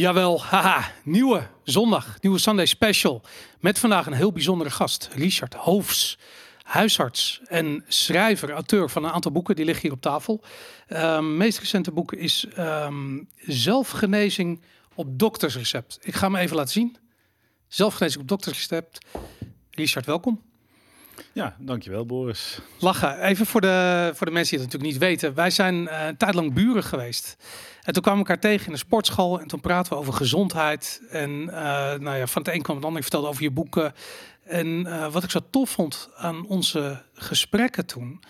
Jawel, haha, nieuwe zondag, nieuwe Sunday special. Met vandaag een heel bijzondere gast, Richard Hoofs. Huisarts en schrijver, auteur van een aantal boeken, die liggen hier op tafel. Um, meest recente boek is um, Zelfgenezing op doktersrecept. Ik ga hem even laten zien. Zelfgenezing op doktersrecept. Richard, welkom. Ja, dankjewel Boris. Lachen. Even voor de, voor de mensen die het natuurlijk niet weten. Wij zijn uh, een tijd lang buren geweest. En toen kwamen we elkaar tegen in de sportschool. En toen praten we over gezondheid. En uh, nou ja, van het een kwam het ander. Ik vertelde over je boeken. En uh, wat ik zo tof vond aan onze gesprekken toen...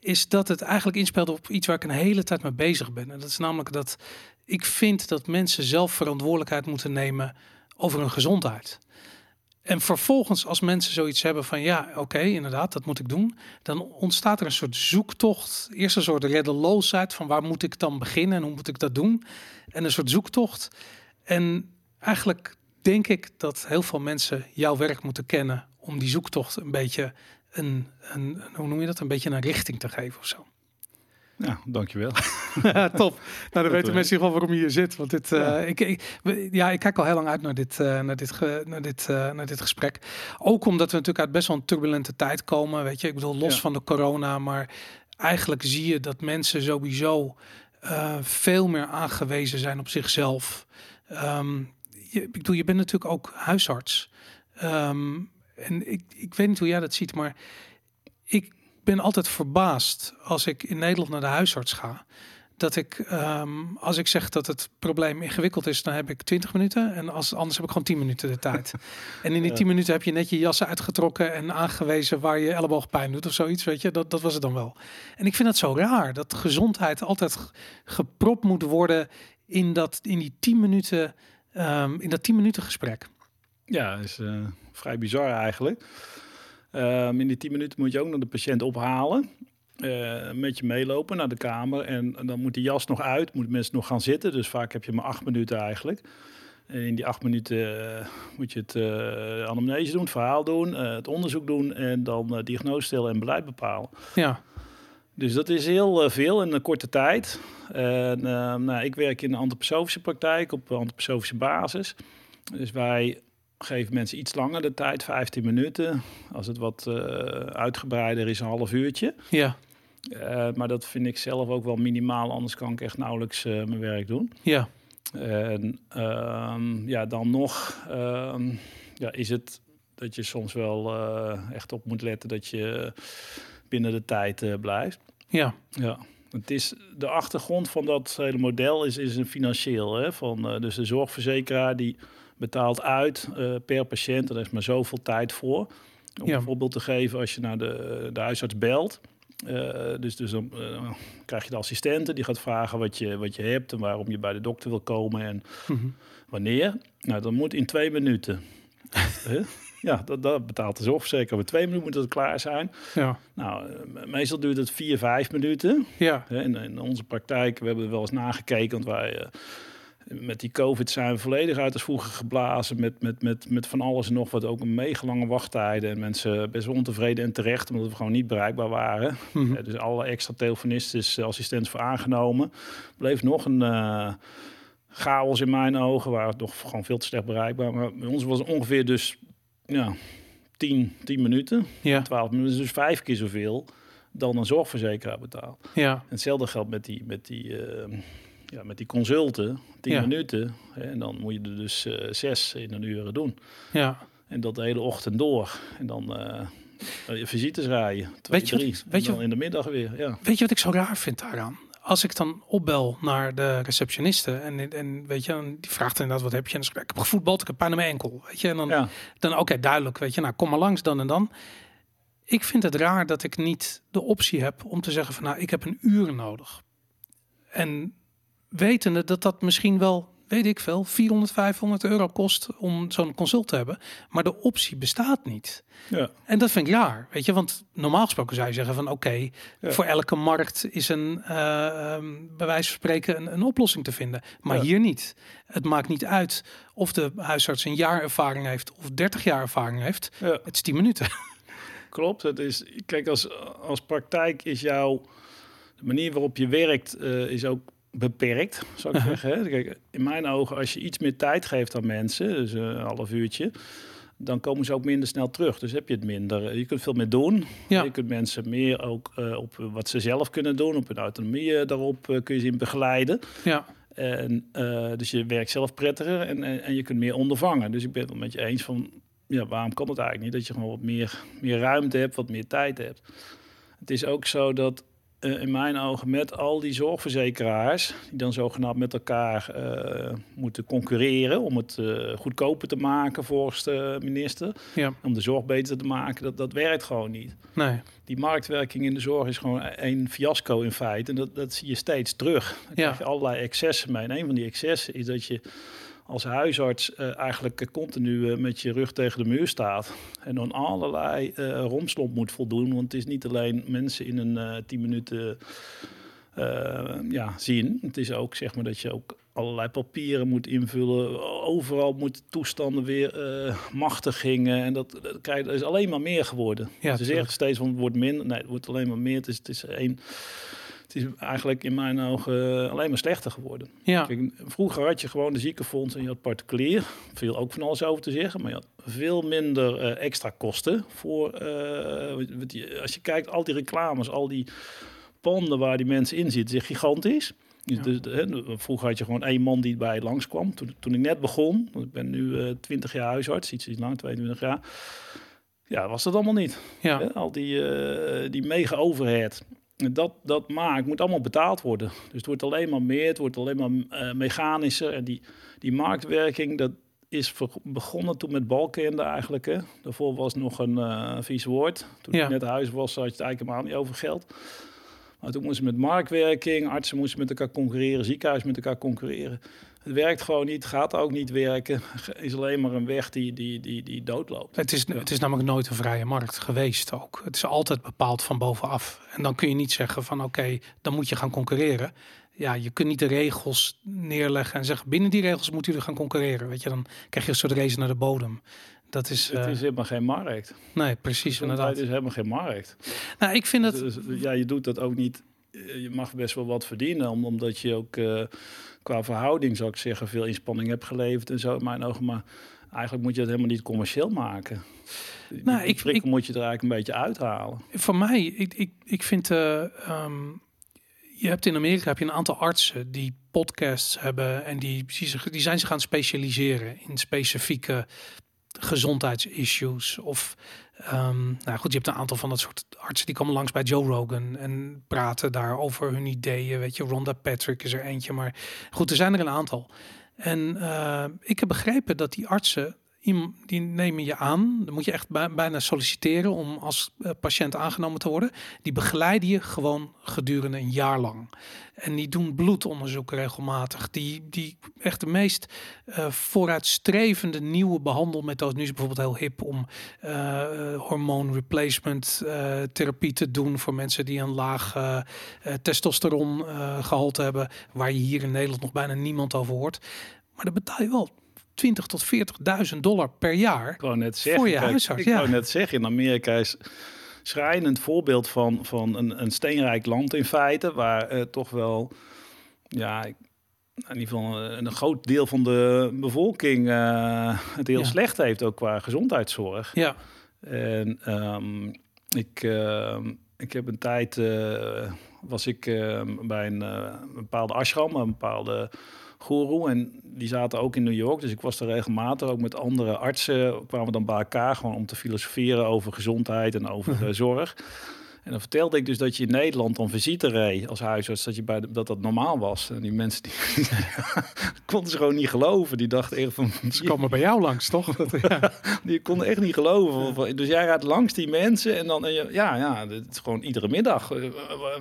is dat het eigenlijk inspeelde op iets waar ik een hele tijd mee bezig ben. En dat is namelijk dat ik vind dat mensen zelf verantwoordelijkheid moeten nemen over hun gezondheid. En vervolgens, als mensen zoiets hebben van ja, oké, inderdaad, dat moet ik doen, dan ontstaat er een soort zoektocht. Eerst een soort reddeloosheid van waar moet ik dan beginnen en hoe moet ik dat doen? En een soort zoektocht. En eigenlijk denk ik dat heel veel mensen jouw werk moeten kennen om die zoektocht een beetje een, een hoe noem je dat, een beetje een richting te geven of zo. Ja, dankjewel. Top. Nou, dan weten mensen gewoon waarom je hier zit. Want dit, ja. Uh, ik, ik, ja, ik kijk al heel lang uit naar dit, uh, naar dit, ge, naar dit, uh, naar dit gesprek. Ook omdat we natuurlijk uit best wel een turbulente tijd komen. Weet je, ik bedoel, los ja. van de corona. Maar eigenlijk zie je dat mensen sowieso veel meer aangewezen zijn op zichzelf. Um, je, ik bedoel, je bent natuurlijk ook huisarts. Um, en ik, ik weet niet hoe jij dat ziet, maar ik ben altijd verbaasd als ik in Nederland naar de huisarts ga. Dat ik, um, als ik zeg dat het probleem ingewikkeld is, dan heb ik 20 minuten. En als, anders heb ik gewoon 10 minuten de tijd. en in die 10 minuten heb je net je jassen uitgetrokken en aangewezen waar je elleboog pijn doet of zoiets. Weet je, dat, dat was het dan wel. En ik vind het zo raar dat gezondheid altijd gepropt moet worden in, dat, in die 10 minuten, um, in dat 10 minuten gesprek. Ja, is uh, vrij bizar eigenlijk. Um, in die 10 minuten moet je ook nog de patiënt ophalen. Uh, met je meelopen naar de kamer. En, dan moet die jas nog uit, moet mensen nog gaan zitten. Dus vaak heb je maar acht minuten eigenlijk. En in die acht minuten uh, moet je het uh, anamnese doen, het verhaal doen, het onderzoek doen en dan diagnose stellen en beleid bepalen. Ja. Dus dat is heel veel in een korte tijd. En, nou, ik werk in een antroposofische praktijk op antroposofische basis. Dus wij geef mensen iets langer de tijd, 15 minuten. Als het wat uh, uitgebreider is, een half uurtje. Ja. Uh, maar dat vind ik zelf ook wel minimaal, anders kan ik echt nauwelijks uh, mijn werk doen. Ja. En um, ja, dan nog um, ja, is het dat je soms wel echt op moet letten dat je binnen de tijd blijft. Ja. Ja. Het is, de achtergrond van dat hele model is, is een financieel. Hè, van, dus de zorgverzekeraar die betaalt uit uh, per patiënt. Daar is maar zoveel tijd voor. Om ja. een voorbeeld te geven, als je naar de, de huisarts belt. Uh, dus dus dan uh, krijg je de assistente die gaat vragen wat je, wat je hebt en waarom je bij de dokter wil komen en mm -hmm. wanneer. Nou, dan moet in twee minuten. ja, dat, dat betaalt de zorgverzekeraar. Over twee minuten moet het klaar zijn. Ja. Nou, meestal duurt het vier, vijf minuten. Ja. In, in onze praktijk, we hebben wel eens nagekeken, want wij met die COVID zijn we volledig uit als vroeger geblazen. Met, met, met, met van alles en nog wat. Ook een mega lange wachttijden. En mensen best wel ontevreden en terecht, omdat we gewoon niet bereikbaar waren. Mm -hmm. ja, dus alle extra telefonisten, assistenten voor aangenomen. Bleef nog een uh, chaos in mijn ogen. Waren nog gewoon veel te slecht bereikbaar. Maar bij ons was het ongeveer dus ja, 10, 10 minuten. Ja. 12 minuten. Dus vijf keer zoveel dan een zorgverzekeraar betaalt. Ja. En hetzelfde geldt met die... Met die uh, ja, met die consulten, 10 ja. minuten. Hè, en dan moet je er dus uh, zes in een uur doen. Ja. En dat de hele ochtend door. En dan uh, je visites rijden. Twee, weet je drie. Wat, weet je, in de middag weer. Ja. Weet je wat ik zo raar vind daaraan? Als ik dan opbel naar de receptioniste en, en weet je, die vraagt inderdaad wat heb je? En dan zeg ik, ik heb gevoetbald, ik heb pijn aan mijn enkel. Weet je, en dan, ja. dan oké, okay, duidelijk, weet je, nou kom maar langs dan en dan. Ik vind het raar dat ik niet de optie heb om te zeggen van nou, ik heb een uur nodig. En wetende dat dat misschien wel, weet ik veel, 400, 500 euro kost om zo'n consult te hebben. Maar de optie bestaat niet. Ja. En dat vind ik raar, weet je. Want normaal gesproken zou je zeggen van oké, okay, ja. voor elke markt is een, uh, um, bij wijze van spreken, een, een oplossing te vinden. Maar ja. hier niet. Het maakt niet uit of de huisarts een jaar ervaring heeft of 30 jaar ervaring heeft. Het is 10 minuten. Klopt, het is, kijk, als, als praktijk is jouw, de manier waarop je werkt, uh, is ook beperkt, zou ik zeggen. Kijk, in mijn ogen, als je iets meer tijd geeft aan mensen, dus een half uurtje, dan komen ze ook minder snel terug. Dus heb je het minder. Je kunt veel meer doen. Ja. Je kunt mensen meer ook uh, op wat ze zelf kunnen doen, op hun autonomie daarop uh, kun je ze in begeleiden. Ja. En, uh, dus je werkt zelf prettiger en, en, en, je kunt meer ondervangen. Dus ik ben het met je eens van, ja, waarom kan het eigenlijk niet? Dat je gewoon wat meer, meer ruimte hebt, wat meer tijd hebt. Het is ook zo dat uh, in mijn ogen met al die zorgverzekeraars, die dan zogenaamd met elkaar uh, moeten concurreren om het uh, goedkoper te maken volgens de minister, ja. om de zorg beter te maken, dat, dat werkt gewoon niet. Nee. Die marktwerking in de zorg is gewoon een fiasco in feite en dat, dat zie je steeds terug. Dan ja. krijg je allerlei excessen mee. En een van die excessen is dat je als huisarts uh, eigenlijk continu uh, met je rug tegen de muur staat. En dan allerlei uh, romslomp moet voldoen. Want het is niet alleen mensen in een tien minuten ja, zien. Het is ook zeg maar dat je ook allerlei papieren moet invullen. Overal moeten toestanden weer machtigingen. En dat, dat, dat, is alleen maar meer geworden. Ja, Ze zeggen steeds van het wordt minder. Nee, het wordt alleen maar meer. Het is, het is één het is eigenlijk in mijn ogen eh, alleen maar slechter geworden. Ja. Kijk, vroeger had je gewoon de ziekenfonds en je had particulier. Veel ook van alles over te zeggen, maar je had veel minder uh, extra kosten voor. Uh, als je kijkt, al die reclames, al die panden waar die mensen in zitten, is gigantisch. Ja. Dus, vroeger had je gewoon één man die bij langskwam. Toen, toen ik net begon, want ik ben nu uh, 20 jaar huisarts, iets, iets lang, 22 jaar. Ja, was dat allemaal niet. Ja. Al die, die mega overhead dat, dat maakt, moet allemaal betaald worden. Dus het wordt alleen maar meer, het wordt alleen maar uh, mechanischer. En die, die marktwerking, dat is begonnen toen met balkende eigenlijk. Hè. Daarvoor was nog een uh, vies woord. Toen ja. ik net huis was, had je het eigenlijk helemaal niet over geld. Maar toen moesten met marktwerking, artsen moesten met elkaar concurreren, ziekenhuizen met elkaar concurreren. Het werkt gewoon niet, gaat ook niet werken. Is alleen maar een weg die, die, die, die doodloopt. Het is, het is namelijk nooit een vrije markt geweest ook. Het is altijd bepaald van bovenaf. En dan kun je niet zeggen van oké, dan moet je gaan concurreren. Ja, je kunt niet de regels neerleggen en zeggen binnen die regels moet jullie gaan concurreren. Weet je, dan krijg je een soort race naar de bodem. Dat is, het is uh, helemaal geen markt. Nee, precies. Inderdaad. Het is helemaal geen markt. Nou, ik vind dat. Dus, ja, je doet dat ook niet. Je mag best wel wat verdienen, omdat je ook. Uh, qua verhouding, zou ik zeggen, veel inspanning heb geleverd en zo in mijn ogen. Maar eigenlijk moet je het helemaal niet commercieel maken. Nou, ik, ik moet je er eigenlijk een beetje uithalen. Voor mij, ik, ik, ik vind, uh, je hebt in Amerika heb je een aantal artsen die podcasts hebben en die, die zijn zich gaan specialiseren in specifieke gezondheidsissues of Um, nou goed, je hebt een aantal van dat soort artsen die komen langs bij Joe Rogan en praten daar over hun ideeën. Weet je, Rhonda Patrick is er eentje, maar goed, er zijn er een aantal. En uh, ik heb begrepen dat die artsen die nemen je aan. Dan moet je echt bijna solliciteren om als eh, patiënt aangenomen te worden. Die begeleiden je gewoon gedurende een jaar lang. En die doen bloedonderzoek regelmatig. Die, die echt de meest uh, vooruitstrevende nieuwe behandelmethodes. Nu is het bijvoorbeeld heel hip om uh, hormoon replacement therapie te doen voor mensen die een laag testosteron gehalte hebben. Waar je hier in Nederland nog bijna niemand over hoort. Maar dan betaal je wel 20 tot 40.000 dollar per jaar ik net zeggen, voor je huisarts. Ik ja. net zeggen, in Amerika is schrijnend voorbeeld van, van een, een steenrijk land in feite, waar uh, toch wel, ja, in ieder geval een, een groot deel van de bevolking uh, het heel slecht heeft, ook qua gezondheidszorg. Ja. En um, ik, uh, ik heb een tijd, was ik bij een, een bepaalde ashram, een bepaalde guru. En die zaten ook in New York. Dus ik was er regelmatig ook met andere artsen. Kwamen we dan bij elkaar gewoon om te filosoferen over gezondheid en over zorg. En dan vertelde ik dus dat je in Nederland dan visite reed als huisarts, dat, je bij dat dat normaal was. En die mensen die konden ze gewoon niet geloven. Die dachten echt van... Ze komen bij jou langs, toch? ja, die konden echt niet geloven. Dus jij gaat langs die mensen en dan... Ja, ja, het is gewoon iedere middag. Eh,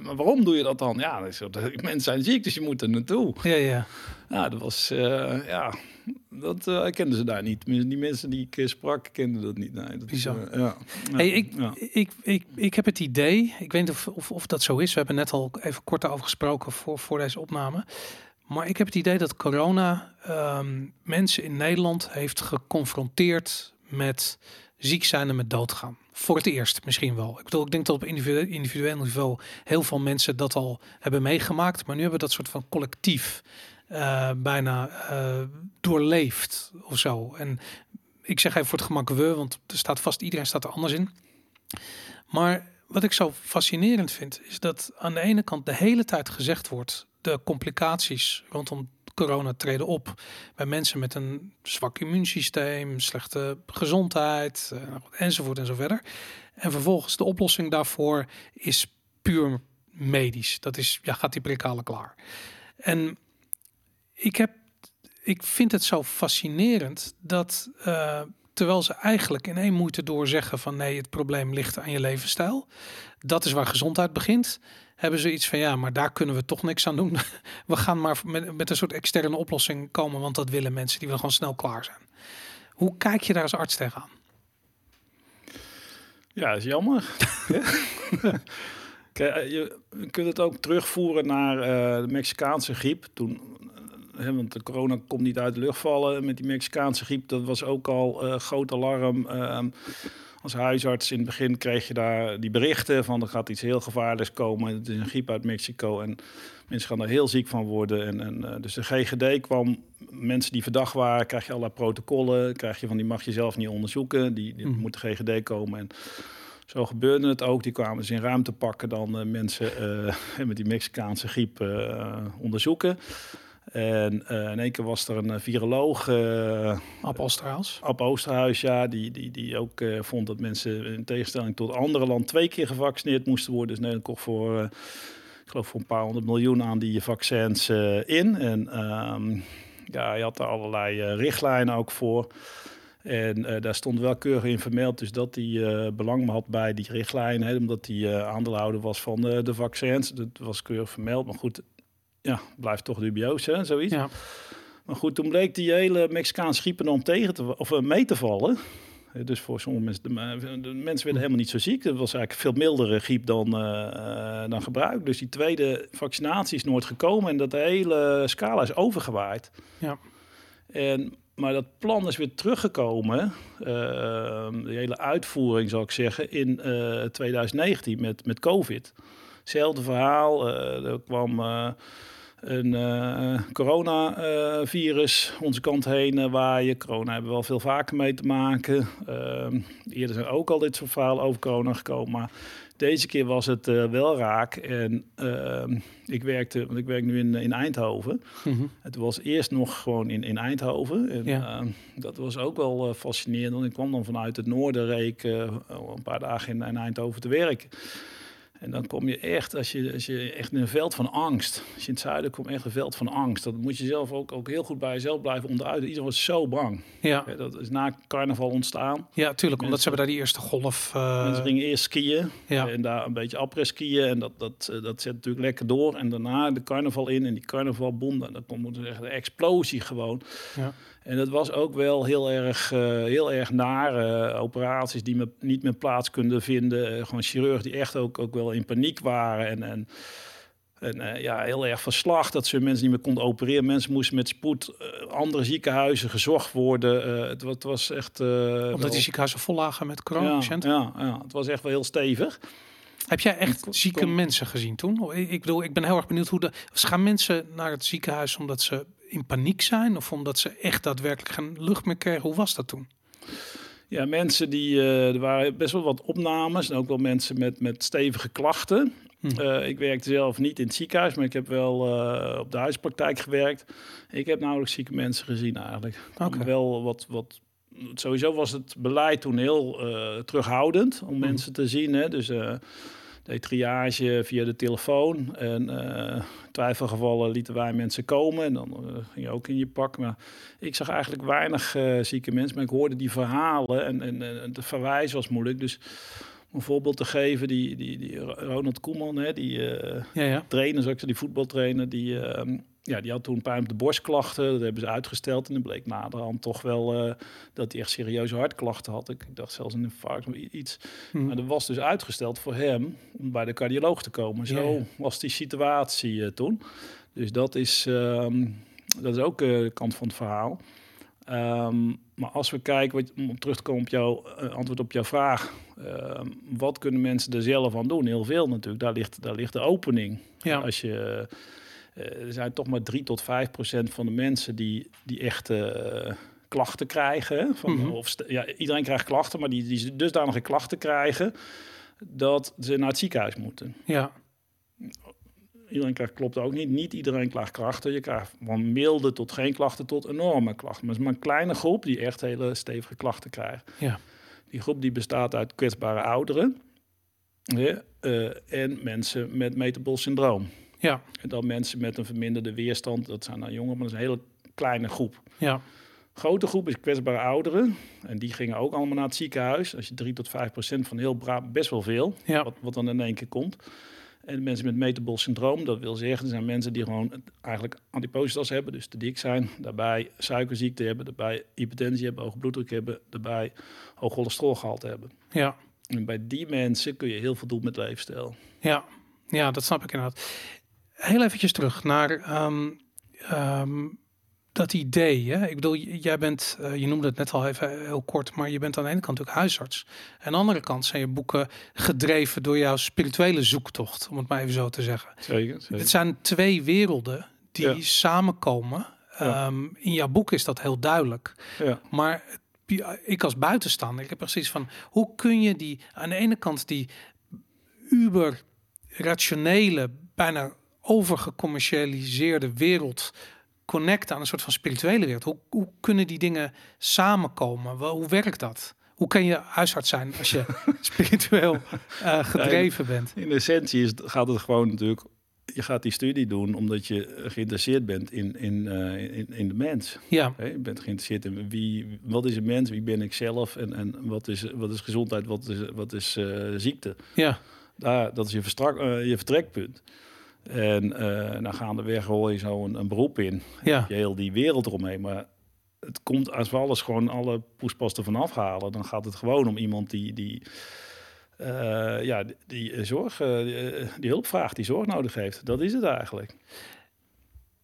waarom doe je dat dan? Ja, mensen zijn ziek, dus je moet er naartoe. Ja, ja. Ja, dat was... Uh, ja, dat uh, kenden ze daar niet. Die mensen die ik eh, sprak, kenden dat niet. Nee, dat. Is, uh, ja. Hey, ik, Ik, ik, ik heb het idee, ik weet niet of, of, of dat zo is. We hebben net al even kort over gesproken voor, voor deze opname. Maar ik heb het idee dat corona um, mensen in Nederland heeft geconfronteerd met ziek zijn en met dood gaan. Voor het eerst misschien wel. Ik bedoel, ik denk dat op individueel niveau heel veel mensen dat al hebben meegemaakt. Maar nu hebben we dat soort van collectief uh, bijna uh, doorleefd of zo. En ik zeg even voor het gemak we, want er staat vast, iedereen staat er anders in. Maar wat ik zo fascinerend vind, is dat aan de ene kant de hele tijd gezegd wordt, de complicaties rondom corona treden op bij mensen met een zwak immuunsysteem, slechte gezondheid uh, enzovoort en zo verder. En vervolgens de oplossing daarvoor is puur medisch. Dat is, ja, gaat die prik klaar. En ik heb, ik vind het zo fascinerend dat uh, terwijl ze eigenlijk in één moeite door zeggen van nee, het probleem ligt aan je levensstijl. Dat is waar gezondheid begint hebben ze iets van ja, maar daar kunnen we toch niks aan doen. We gaan maar met, een soort externe oplossing komen, want dat willen mensen, die willen gewoon snel klaar zijn. Hoe kijk je daar als arts tegenaan? Ja, is jammer. Kijk, eh, je kunt het ook terugvoeren naar uh, de Mexicaanse griep. Toen, want de corona komt niet uit de lucht vallen met die Mexicaanse griep. Dat was ook al uh, groot alarm. Ehm, als huisarts in het begin kreeg je daar die berichten van er gaat iets heel gevaarlijks komen. Het is een griep uit Mexico en mensen gaan er heel ziek van worden. En, en uh, dus de GGD kwam, mensen die verdacht waren, krijg je allerlei protocollen. Krijg je van die mag je zelf niet onderzoeken, die, die mm. moet de GGD komen. En zo gebeurde het ook. Die kwamen ze in ruimte pakken dan uh, mensen uh, met die Mexicaanse griep onderzoeken. En uh, in één keer was er een eh, viroloog. Uh, Ab Oosterhuis. Ab Oosterhuis, ja. Die, die, die ook uh, vond dat mensen in tegenstelling tot andere landen twee keer gevaccineerd moesten worden. Dus Nederland kocht voor, ik geloof voor een paar honderd miljoen aan die vaccins in. En um, ja, je had daar allerlei richtlijnen ook voor. En daar stond wel keurig in vermeld, dus dat hij belang had bij die richtlijnen, omdat hij aandeelhouder was van de vaccins. Dat was keurig vermeld. Maar goed, ja, blijft toch dubieus, hè, zoiets. Ja. Maar goed, toen bleek die hele Mexicaanse griep om tegen te, of uh, mee te vallen. Dus voor sommige mensen, de, de, mensen werden helemaal niet zo ziek. Dat was eigenlijk veel mildere griep dan, uh, dan gebruikt. Dus die tweede vaccinatie is nooit gekomen en dat de hele scala is overgewaaid. Ja. En, maar dat plan is weer teruggekomen, uh, de hele uitvoering zou ik zeggen, in 2019 met, met COVID. Hetzelfde verhaal, er kwam een uh, coronavirus onze kant heen uh, waaien. Corona hebben we wel veel vaker mee te maken. Uh, eerder zijn ook al dit soort verhalen over corona gekomen. Maar deze keer was het uh, wel raak. En ehm, ik werkte, want ik werk nu in, in Eindhoven. Mm Het was eerst nog gewoon in, in Eindhoven. En ja. Ehm, dat was ook wel fascinerend. Ik kwam dan vanuit het noorden, reek een paar dagen in, in Eindhoven te werken. En dan kom je echt, als je, als je echt in een veld van angst. Als je in het zuiden komt, echt een veld van angst. Dat moet je zelf ook, ook heel goed bij jezelf blijven onderuit. Iedereen was zo bang. Ja. Dat is na carnaval ontstaan. Ja, tuurlijk. omdat ze hebben daar die eerste golf. Uh... Mensen gingen eerst skiën. Ja. En daar een beetje après skiën. En dat, dat, eh, dat zet natuurlijk lekker door. En daarna de carnaval in. En die carnavalbom. Dan komt er echt een explosie gewoon. Ja. En dat was ook wel heel erg, uh, heel erg nare operaties die me niet meer plaats konden vinden. Uh, gewoon chirurgen die echt ook, ook wel in paniek waren. En, en, en ja, heel erg verslag dat ze mensen niet meer konden opereren. Mensen moesten met spoed andere ziekenhuizen gezocht worden. Het, het, was echt... Omdat die ziekenhuizen vol lagen met coronapatiënten? Ja, ja, ja, het was echt wel heel stevig. Heb jij echt zieke mensen gezien toen? Ik bedoel, ik ben heel erg benieuwd hoe de. Gaan mensen naar het ziekenhuis omdat ze in paniek zijn of omdat ze echt daadwerkelijk geen lucht meer kregen? Hoe was dat toen? Ja, mensen die, uh, er waren best wel wat opnames en ook wel mensen met, met stevige klachten. Hm. Uh, ik werkte zelf niet in het ziekenhuis, maar ik heb wel uh, op de huispraktijk gewerkt. Ik heb nauwelijks zieke mensen gezien eigenlijk. Okay. Wel wat, wat, sowieso was het beleid toen heel terughoudend om hm. mensen te zien. Hè? Dus triage via de telefoon. En uh, twijfelgevallen lieten wij mensen komen. En dan uh, ging je ook in je pak. Maar ik zag eigenlijk weinig uh, zieke mensen. Maar ik hoorde die verhalen. En, en, en de verwijs was moeilijk. Dus om een voorbeeld te geven, die, die, die Ronald Koeman, hè, die ja, ja. trainer, zoals ik die voetbaltrainer, die ehm, ja, die had toen pijn op de borstklachten. Dat hebben ze uitgesteld. En dan bleek naderhand toch wel uh, dat hij echt serieuze hartklachten had. Ik, dacht zelfs een infarct of iets. Hmm. Maar dat was dus uitgesteld voor hem om bij de cardioloog te komen. Zo was die situatie uh, toen. Dus dat is, um, dat is ook uh, de kant van het verhaal. Ehm, maar als we kijken, wat, om terug te komen op jouw uh, antwoord op jouw vraag, ehm, wat kunnen mensen er zelf aan doen? Heel veel natuurlijk. Daar ligt, daar ligt de opening. Ja. Als je, uh, er zijn toch maar 3 tot 5 procent van de mensen die, die echt uh, klachten krijgen. Van, mm -hmm. of, ja, iedereen krijgt klachten, maar die, die dusdanige klachten krijgen dat ze naar het ziekenhuis moeten. Ja iedereen krijgt klopt ook niet. Niet iedereen klaagt klachten. Je krijgt van milde tot geen klachten tot enorme klachten. Maar het is maar een kleine groep die echt hele stevige klachten krijgt. Ja. Die groep die bestaat uit kwetsbare ouderen ja, uh, en mensen met metabol syndroom. Ja. En dan mensen met een verminderde weerstand. Dat zijn dan jongeren, maar dat is een hele kleine groep. Ja. Grote groep is kwetsbare ouderen. En die gingen ook allemaal naar het ziekenhuis. Als je 3 tot 5 procent van heel braaf, best wel veel. Ja. Wat, wat dan in één keer komt. En mensen met metabol syndroom, dat wil zeggen, er zijn mensen die gewoon eigenlijk antipositas hebben, dus te dik zijn, daarbij suikerziekte hebben, daarbij hypertensie hebben, hoge bloeddruk hebben, daarbij hoog cholesterolgehalte hebben. Ja. En bij die mensen kun je heel veel doen met leefstijl. Ja, ja dat snap ik inderdaad. Heel eventjes terug naar um, um, dat idee. Hè? Ik bedoel, jij bent, uh, je noemde het net al even heel kort, maar je bent aan de ene kant natuurlijk huisarts. En aan de andere kant zijn je boeken gedreven door jouw spirituele zoektocht, om het maar even zo te zeggen. Zeker. zeker. Het zijn twee werelden die ja. samenkomen. Ja. Um, in jouw boek is dat heel duidelijk. Ja. Maar ik als buitenstaander, ik heb precies van hoe kun je die aan de ene kant die uber rationele, bijna overgecommercialiseerde wereld connecten aan een soort van spirituele wereld. Hoe, hoe kunnen die dingen samenkomen? Hoe werkt dat? Hoe kan je huisarts zijn als je spiritueel uh, gedreven ja, in, bent? In essentie is, gaat het gewoon natuurlijk. Je gaat die studie doen omdat je geïnteresseerd bent in, in, uh, in, in, de mens. Ja. Hey, je bent geïnteresseerd in wie, wat is een mens, wie ben ik zelf en, en wat, is, wat is gezondheid, wat is, wat is uh, ziekte. Ja. Daar, dat is je, verstrak, je vertrekpunt. En uh, nou gaandeweg hoor je zo een, een beroep in. Ja. Je heel die wereld eromheen. Maar het komt als we alles gewoon alle poespasten vanaf halen, dan gaat het gewoon om iemand die, die, uh, ja, die, die zorg, uh, die, die, hulp vraagt, die zorg nodig heeft. Dat is het eigenlijk.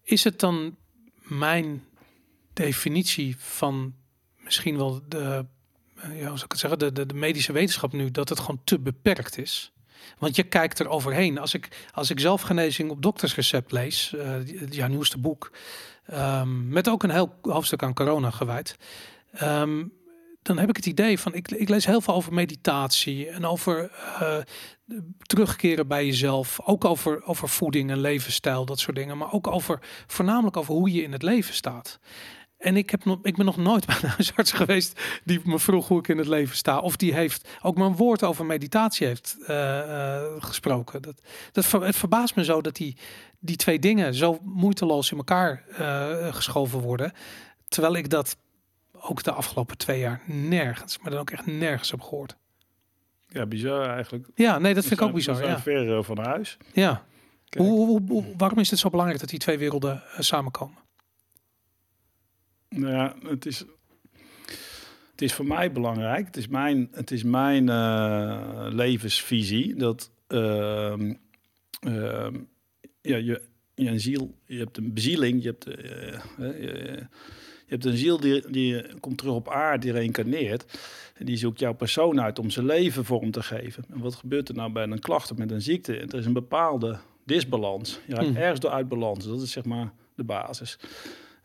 Is het dan mijn definitie van misschien wel de, ja, hoe zou ik het zeggen, de, de, de medische wetenschap nu, dat het gewoon te beperkt is? Want je kijkt er overheen. Als ik, als ik zelf genezing op doktersrecept lees, uh, jouw nieuwste boek, um, met ook een heel hoofdstuk aan corona gewijd. Um, dan heb ik het idee van, ik, ik lees heel veel over meditatie en over uh, terugkeren bij jezelf. Ook over, over voeding en levensstijl, dat soort dingen. Maar ook over, voornamelijk over hoe je in het leven staat. En ik, heb nog, ik ben nog nooit bij een huisarts geweest die me vroeg hoe ik in het leven sta. Of die heeft ook mijn woord over meditatie heeft uh, uh, gesproken. Dat, dat het verbaast me zo dat die, die twee dingen zo moeiteloos in elkaar uh, geschoven worden. Terwijl ik dat ook de afgelopen twee jaar nergens, maar dan ook echt nergens heb gehoord. Ja, bizar eigenlijk. Ja, nee, dat vind ik ook bizar. Ja. ver van huis. Ja. Hoe, hoe, hoe, waarom is het zo belangrijk dat die twee werelden samenkomen? Nou ja, het is, het is voor mij belangrijk. Het is mijn, het is mijn uh, levensvisie dat uh, uh, ja, je, je een ziel, je hebt een bezieling, je hebt, je, je, hebt een ziel die, die komt terug op aarde, die reïncarneert. En die zoekt jouw persoon uit om zijn leven vorm te geven. En wat gebeurt er nou bij een klacht of met een ziekte? Er is een bepaalde disbalans. Je raakt mm. ergens door uit balans. Dat is zeg maar de basis.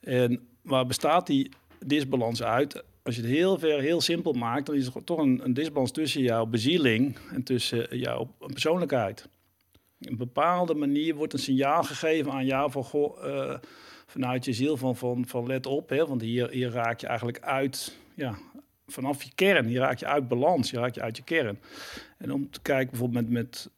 En waar bestaat die disbalans uit? Als je het heel ver, heel simpel maakt, dan is er toch een, een disbalans tussen jouw bezieling en tussen jouw persoonlijkheid. Op een bepaalde manier wordt een signaal gegeven aan jou van, uh, vanuit je ziel van, van, van let op, hè, want hier, hier raak je eigenlijk uit, ja, vanaf je kern, hier raak je uit balans, hier raak je uit je kern. En om te kijken bijvoorbeeld met, met,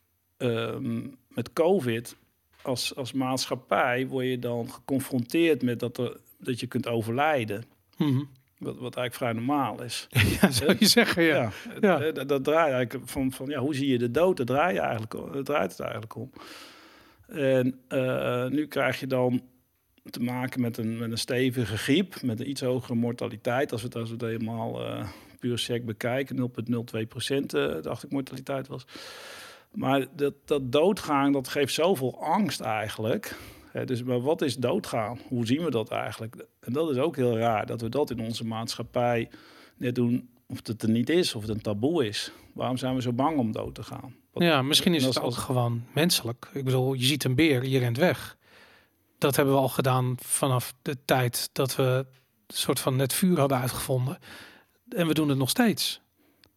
um, met COVID, als, als maatschappij word je dan geconfronteerd met dat er dat je kunt overlijden. Mm -hmm. wat, wat eigenlijk vrij normaal is. ja, zou je zeggen, ja. ja, ja. Dat, dat draait eigenlijk van, van, ja, hoe zie je de dood? Dat draait, je eigenlijk, dat draait het eigenlijk om. En uh, nu krijg je dan te maken met een, met een stevige griep, met een iets hogere mortaliteit. Als we het, als we het helemaal uh, puur sec bekijken, 0,02 procent, uh, dacht ik, mortaliteit was. Maar dat, dat doodgaan, dat geeft zoveel angst eigenlijk. Dus maar wat is doodgaan? Hoe zien we dat eigenlijk? En dat is ook heel raar, dat we dat in onze maatschappij net doen of het er niet is, of het een taboe is. Waarom zijn we zo bang om dood te gaan? ja, misschien is het ook gewoon menselijk. Ik bedoel, je ziet een beer, je rent weg. Dat hebben we al gedaan vanaf de tijd dat we een soort van net vuur hadden uitgevonden. En we doen het nog steeds.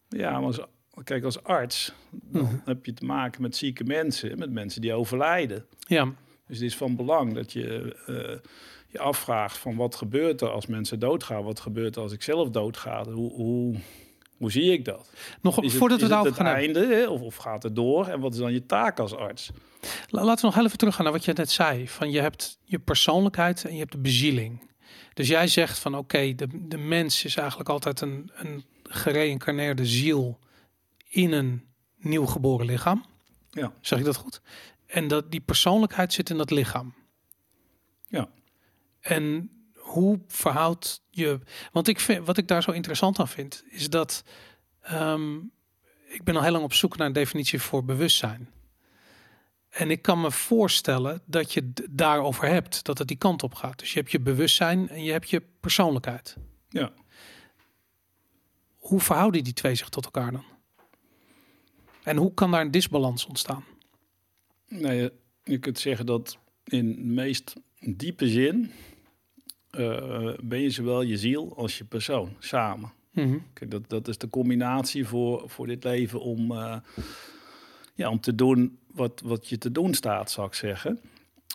Ja, maar als, kijk, als arts dan mhm. heb je te maken met zieke mensen, met mensen die overlijden. Ja. Dus het is van belang dat je uh, je afvraagt van wat gebeurt er als mensen doodgaan? Wat gebeurt er als ik zelf doodga? Hoe, hoe, hoe zie ik dat? Nog is voordat het, we daarover gaan einde of, of gaat het door? En wat is dan je taak als arts? Laten we nog even teruggaan naar wat je net zei. Van je hebt je persoonlijkheid en je hebt de bezieling. Dus jij zegt van oké, de, de mens is eigenlijk altijd een, een gereïncarneerde ziel in een nieuw geboren lichaam. Ja. Zeg ik dat goed? En dat die persoonlijkheid zit in dat lichaam. Ja. En hoe verhoudt je. Want ik vind, wat ik daar zo interessant aan vind, is dat. Ehm, ik ben al heel lang op zoek naar een definitie voor bewustzijn. En ik kan me voorstellen dat je daarover hebt, dat het die kant op gaat. Dus je hebt je bewustzijn en je hebt je persoonlijkheid. Ja. Hoe verhouden die twee zich tot elkaar dan? En hoe kan daar een disbalans ontstaan? Nee, je kunt zeggen dat in de meest diepe zin uh, ben je zowel je ziel als je persoon samen. Mhm. Kijk, dat, dat is de combinatie voor, voor dit leven om, uh, ja, om te doen wat, wat je te doen staat, zou ik zeggen.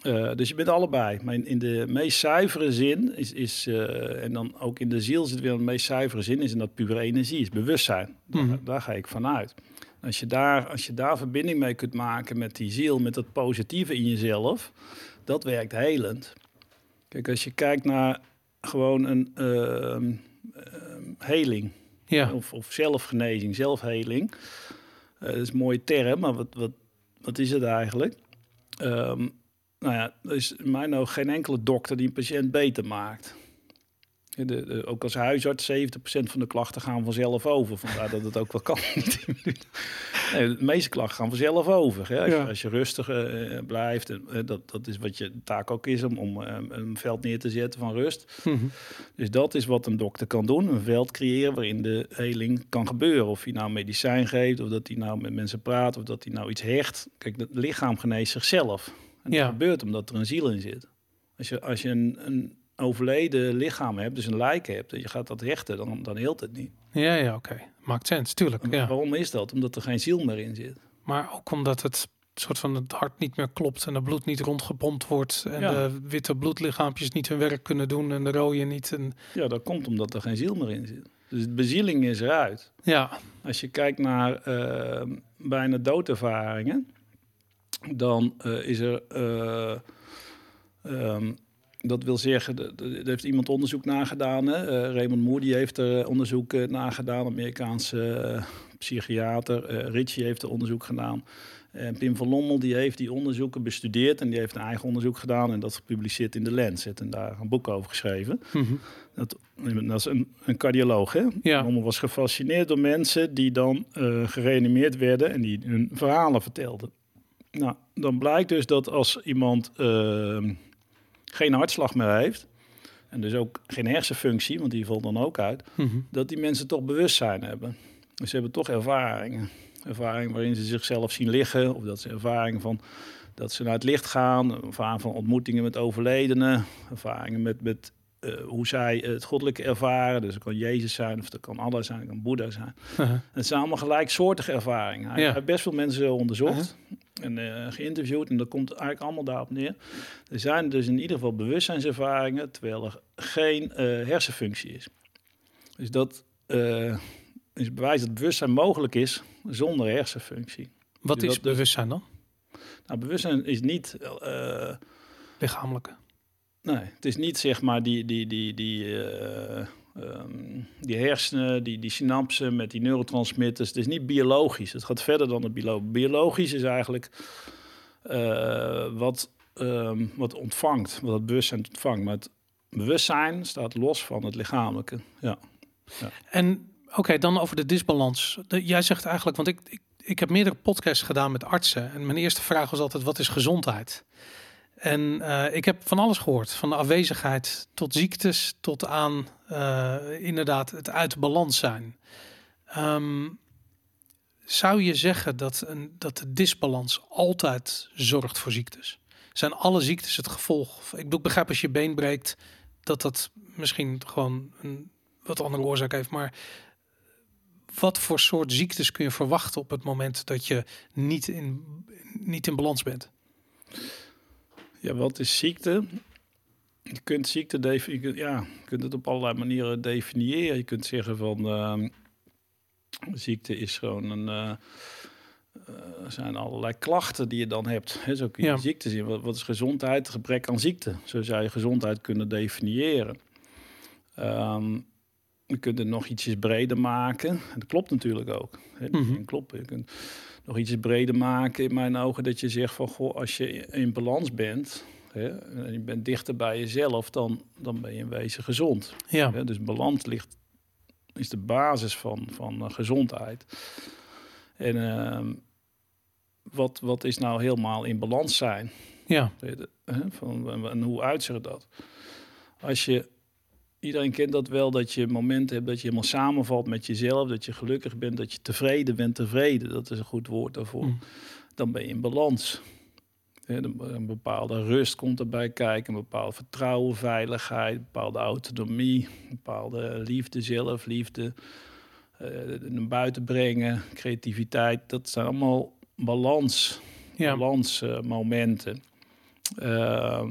Uh, dus je bent allebei. Maar in, in, de meest zuivere zin is, is en dan ook in de ziel zit weer een meest zuivere zin, is in dat pure energie, is bewustzijn. daar, mhm. daar, ga ik vanuit. Als je, daar, als je daar verbinding mee kunt maken met die ziel, met dat positieve in jezelf, dat werkt helend. Kijk, als je kijkt naar gewoon een uh, heling ja. of, of zelfgenezing, zelfheling. Uh, dat is een mooie term, maar wat, wat, wat is het eigenlijk? Um, nou ja, er is in mijn ogen geen enkele dokter die een patiënt beter maakt. De, ook als huisarts, 70% van de klachten gaan vanzelf over. Vandaar dat het ook wel kan. nee, de meeste klachten gaan vanzelf over. Hè? Als, je, als, je, rustig uh, blijft, uh, dat, dat is wat je taak ook is om, om uh, een veld neer te zetten van rust. Mm -hmm. Dus dat is wat een dokter kan doen. Een veld creëren waarin de heling kan gebeuren. Of hij nou medicijn geeft, of dat hij nou met mensen praat, of dat hij nou iets hecht. Kijk, het lichaam geneest zichzelf. En dat gebeurt omdat er een ziel in zit. Als je, als je een, een overleden lichaam hebt, dus een lijk hebt, en je gaat dat hechten, dan, dan heelt het niet. Ja, ja, oké. Maakt sens, tuurlijk. Ja. Waarom is dat? Omdat er geen ziel meer in zit. Maar ook omdat het soort van het hart niet meer klopt en het bloed niet rondgepompt wordt en de witte bloedlichaampjes niet hun werk kunnen doen en de rode niet. En... Ja, dat komt omdat er geen ziel meer in zit. Dus de bezieling is eruit. Ja. Als je kijkt naar uh, bijna doodervaringen, dan uh, is er uh, um, dat wil zeggen, er heeft iemand onderzoek nagedaan. Hè? Uh, Raymond Moody heeft er onderzoek uh, nagedaan, Amerikaanse uh, psychiater. Ritchie heeft er onderzoek gedaan. En Pim van Lommel die heeft die onderzoeken bestudeerd en die heeft een eigen onderzoek gedaan en dat gepubliceerd in de Lancet en daar een boek over geschreven. Mm -hmm. dat, dat, is een, een cardioloog. Hè? Ja. Lommel was gefascineerd door mensen die dan gereanimeerd werden en die hun verhalen vertelden. Nou, dan blijkt dus dat als iemand geen hartslag meer heeft, en dus ook geen hersenfunctie, want die valt dan ook uit, mm -hmm. dat die mensen toch bewustzijn hebben. Dus ze hebben toch ervaringen. Ervaring waarin ze zichzelf zien liggen, of dat ze ervaring van dat ze naar het licht gaan, ervaring van ontmoetingen met overledenen, ervaringen met, met uh, hoe zij het goddelijke ervaren. Dus het kan Jezus zijn, of het kan Allah zijn, het kan Boeddha zijn. Uh -huh. Het zijn allemaal gelijksoortige ervaringen. Hij Ja. heeft best veel mensen onderzocht. En eh, geïnterviewd. En dat komt eigenlijk allemaal daarop neer. Er zijn dus in ieder geval bewustzijnservaringen, terwijl er geen eh, hersenfunctie is. Dus dat eh, is bewijs dat bewustzijn mogelijk is zonder hersenfunctie. Wat Dus is dus- bewustzijn dan? Nou, bewustzijn is niet... Lichamelijke. Nee, het is niet zeg maar die, die, die, die, eh, ehm, die hersenen, die, die synapsen met die neurotransmitters. Het is niet biologisch. Het gaat verder dan het biologisch. Biologisch is eigenlijk eh, wat, ehm, wat ontvangt, wat het bewustzijn ontvangt. Maar het bewustzijn staat los van het lichamelijke. Ja. En oké, dan over de disbalans. Jij zegt eigenlijk, want ik, ik, ik heb meerdere podcasts gedaan met artsen. En mijn eerste vraag was altijd, wat is gezondheid? En uh, ik heb van alles gehoord. Van de afwezigheid tot ziektes, tot aan uh, inderdaad het uit balans zijn. Um, zou je zeggen dat, een, dat de disbalans altijd zorgt voor ziektes? Zijn alle ziektes het gevolg? Ik begrijp als je been breekt dat dat misschien gewoon een wat andere oorzaak heeft. Maar wat voor soort ziektes kun je verwachten op het moment dat je niet in, niet in balans bent? Ja, wat is ziekte? Je kunt ziekte definiëren, ja, je kunt het op allerlei manieren definiëren. Je kunt zeggen van uh, ziekte is gewoon een. Uh, er zijn allerlei klachten die je dan hebt. He, zo kun je ja. ziekte zien. Wat, wat, is gezondheid? Gebrek aan ziekte. Zo zou je gezondheid kunnen definiëren. Um, je kunt het nog ietsjes breder maken. Dat klopt natuurlijk ook. Hè? Mm klopt. Je kunt nog ietsjes breder maken in mijn ogen. Dat je zegt van, goh, als je in balans bent... Hè, en je bent dichter bij jezelf, dan, dan ben je in wezen gezond. Ja. Hè? Dus balans ligt, is de basis van, van uh, gezondheid. En uh, wat, wat is nou helemaal in balans zijn? Ja. Van, en hoe uitzicht dat? Als je iedereen kent dat wel, dat je momenten hebt dat je helemaal samenvalt met jezelf, dat je gelukkig bent, dat je tevreden bent, tevreden, dat is een goed woord daarvoor. Mm. Dan ben je in balans. Een bepaalde rust komt erbij kijken, een bepaald vertrouwen, veiligheid, een bepaalde autonomie, een bepaalde liefde zelf, liefde, uh, naar buiten brengen, creativiteit. Dat zijn allemaal balans, ja. balansmomenten. Uh,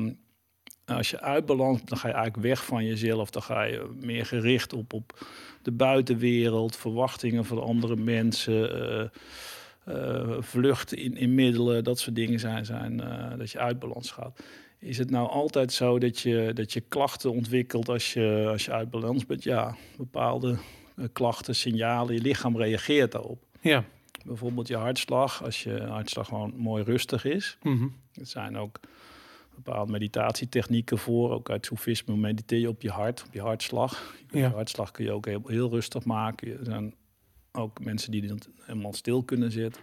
als je uitbalans, dan ga je eigenlijk weg van jezelf. Dan ga je meer gericht op, op de buitenwereld, verwachtingen van andere mensen, uh, uh, vluchten in, in middelen, dat soort dingen zijn, zijn uh, dat je uitbalans gaat. Is het nou altijd zo dat je, dat je klachten ontwikkelt als je, als je uit balans bent? Ja, bepaalde klachten, signalen, je lichaam reageert daarop. Ja. Bijvoorbeeld je hartslag, als je hartslag gewoon mooi rustig is. Mm -hmm. zijn ook bepaalde meditatietechnieken voor. Ook uit Soefisme mediteer je op je hart, op je hartslag. Je hartslag kun je ook heel, heel rustig maken. Er zijn ook mensen die helemaal stil kunnen zitten.